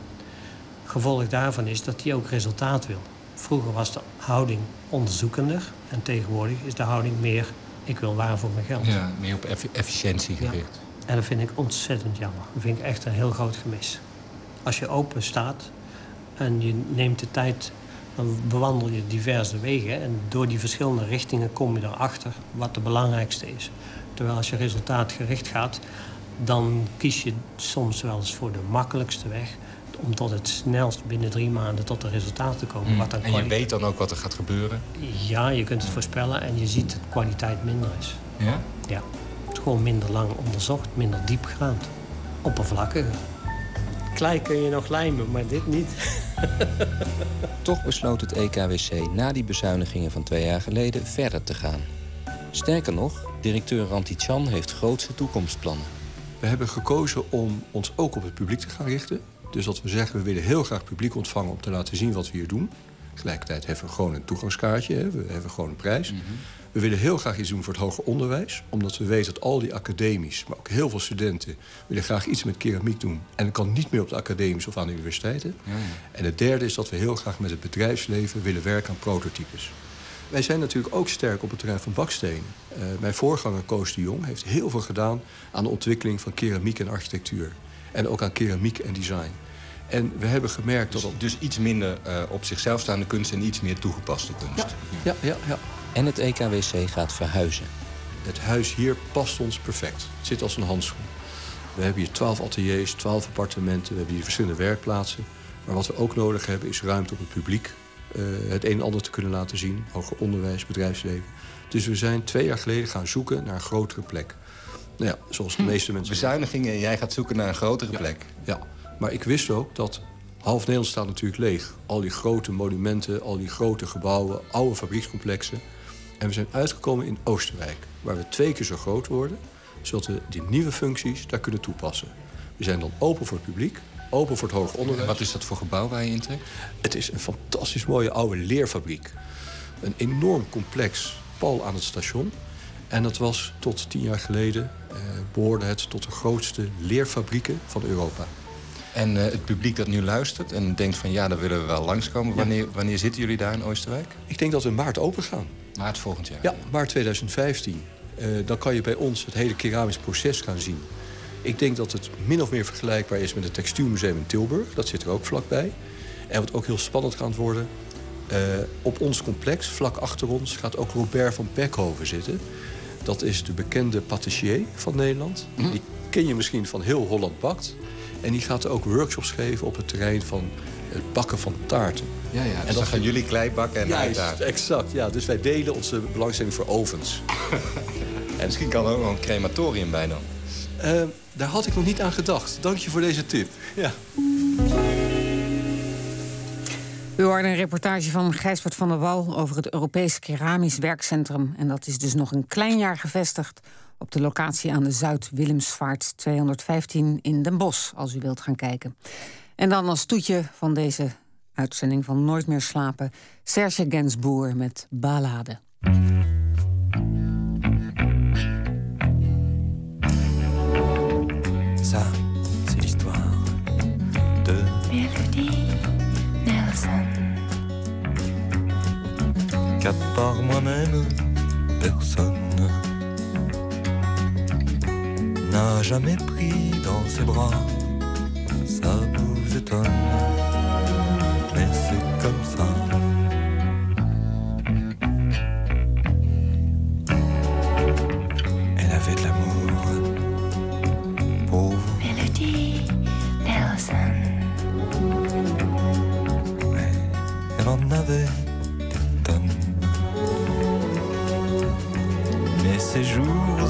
Gevolg daarvan is dat hij ook resultaat wil. Vroeger was de houding onderzoekender en tegenwoordig is de houding meer ik wil waar voor mijn geld. Ja, meer op efficiëntie gericht. Ja. En dat vind ik ontzettend jammer. Dat vind ik echt een heel groot gemis. Als je open staat en je neemt de tijd, dan bewandel je diverse wegen. En door die verschillende richtingen kom je erachter wat de belangrijkste is. Terwijl als je resultaatgericht gaat, dan kies je soms wel eens voor de makkelijkste weg om tot het snelst binnen drie maanden tot de resultaten te komen. Mm. Wat en je weet dan ook wat er gaat gebeuren? Ja, je kunt het voorspellen en je ziet dat de kwaliteit minder is. Ja? Ja. Het is gewoon minder lang onderzocht, minder diepgaand, oppervlakkiger. Klei kun je nog lijmen, maar dit niet. Toch besloot het EKWC na die bezuinigingen van twee jaar geleden verder te gaan. Sterker nog, directeur Rantichan heeft grootse toekomstplannen. We hebben gekozen om ons ook op het publiek te gaan richten. Dus dat we zeggen, we willen heel graag publiek ontvangen om te laten zien wat we hier doen. Tegelijkertijd hebben we gewoon een toegangskaartje, hè. we hebben gewoon een prijs. Mhm. We willen heel graag iets doen voor het hoger onderwijs. Omdat we weten dat al die academies, maar ook heel veel studenten... willen graag iets met keramiek doen. En dat kan niet meer op de academies of aan de universiteiten. Ja, ja. En het derde is dat we heel graag met het bedrijfsleven willen werken aan prototypes. Wij zijn natuurlijk ook sterk op het terrein van bakstenen. Uh, mijn voorganger Koos de Jong heeft heel veel gedaan... aan de ontwikkeling van keramiek en architectuur. En ook aan keramiek en design. En we hebben gemerkt dus, dat... Dus iets minder uh, op zichzelf staande kunst en iets meer toegepaste kunst. Ja, ja, ja. ja. En het EKWC gaat verhuizen. Het huis hier past ons perfect. Het zit als een handschoen. We hebben hier twaalf ateliers, twaalf appartementen. We hebben hier verschillende werkplaatsen. Maar wat we ook nodig hebben is ruimte op het publiek. Uh, het een en ander te kunnen laten zien. Hoger onderwijs, bedrijfsleven. Dus we zijn twee jaar geleden gaan zoeken naar een grotere plek. Nou ja, zoals de meeste mensen... Bezuinigingen en jij gaat zoeken naar een grotere ja. plek. Ja, maar ik wist ook dat half Nederland staat natuurlijk leeg. Al die grote monumenten, al die grote gebouwen, oude fabriekscomplexen. En we zijn uitgekomen in Oosterwijk, waar we twee keer zo groot worden... zodat we die nieuwe functies daar kunnen toepassen. We zijn dan open voor het publiek, open voor het hoger onderwijs. Wat is dat voor gebouw waar je intrekt? Het is een fantastisch mooie oude leerfabriek. Een enorm complex, pal aan het station. En dat was tot tien jaar geleden, eh, behoorde het tot de grootste leerfabrieken van Europa. En uh, het publiek dat nu luistert en denkt van ja, daar willen we wel langskomen. Wanneer, wanneer zitten jullie daar in Oosterwijk? Ik denk dat we in maart open gaan. Maart volgend jaar? Ja, maart 2015. Uh, dan kan je bij ons het hele keramisch proces gaan zien. Ik denk dat het min of meer vergelijkbaar is met het Textielmuseum in Tilburg. Dat zit er ook vlakbij. En wat ook heel spannend gaat worden... Uh, op ons complex, vlak achter ons, gaat ook Robert van Beckhoven zitten. Dat is de bekende patissier van Nederland. Mm. Die ken je misschien van heel Holland Bakt. En die gaat ook workshops geven op het terrein van het bakken van taarten. Ja, ja. Dus en dan gaan jullie klei bakken en ja, exact. Ja, dus wij delen onze belangstelling voor ovens. en misschien kan er ook nog een crematorium bij dan. Uh, daar had ik nog niet aan gedacht. Dank je voor deze tip. Ja. U hoorde een reportage van Gijsbert van der Wal over het Europees Keramisch Werkcentrum. En dat is dus nog een klein jaar gevestigd op de locatie aan de Zuid-Willemsvaart 215 in Den Bosch, als u wilt gaan kijken. En dan als toetje van deze uitzending van Nooit meer slapen, Serge Gainsbourg met Ballade. Ça, c'est l'histoire de Melody Nelson. Qu'à part moi-même, personne n'a jamais pris dans ses bras. Ça vous étonne, comme ça. Elle avait de l'amour pour vous. Melody Nelson. Mais elle en avait des tonnes. Mais ses jours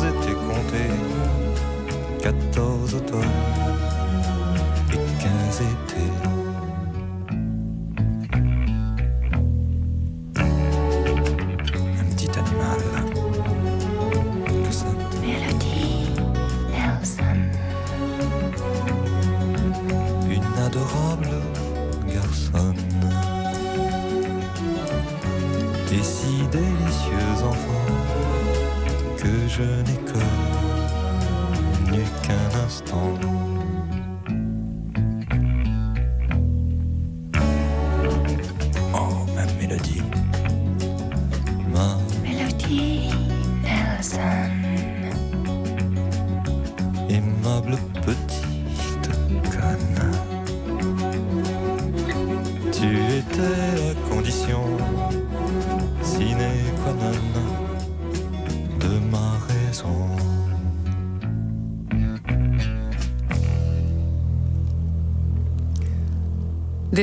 ocean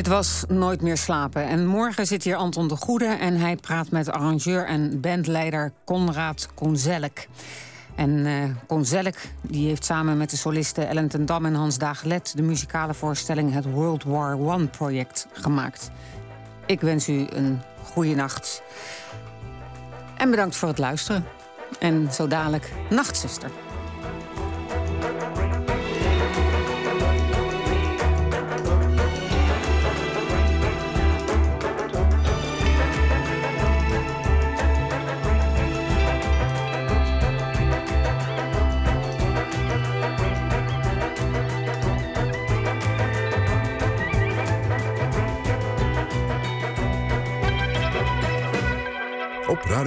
Dit was Nooit meer slapen. En morgen zit hier Anton de Goede en hij praat met arrangeur en bandleider Konrad Konzelk. En uh, Konzelk die heeft samen met de solisten Ellen ten Dam en Hans Dagelet... de muzikale voorstelling het World War One project gemaakt. Ik wens u een goede nacht. En bedankt voor het luisteren. En zo dadelijk Nachtzuster.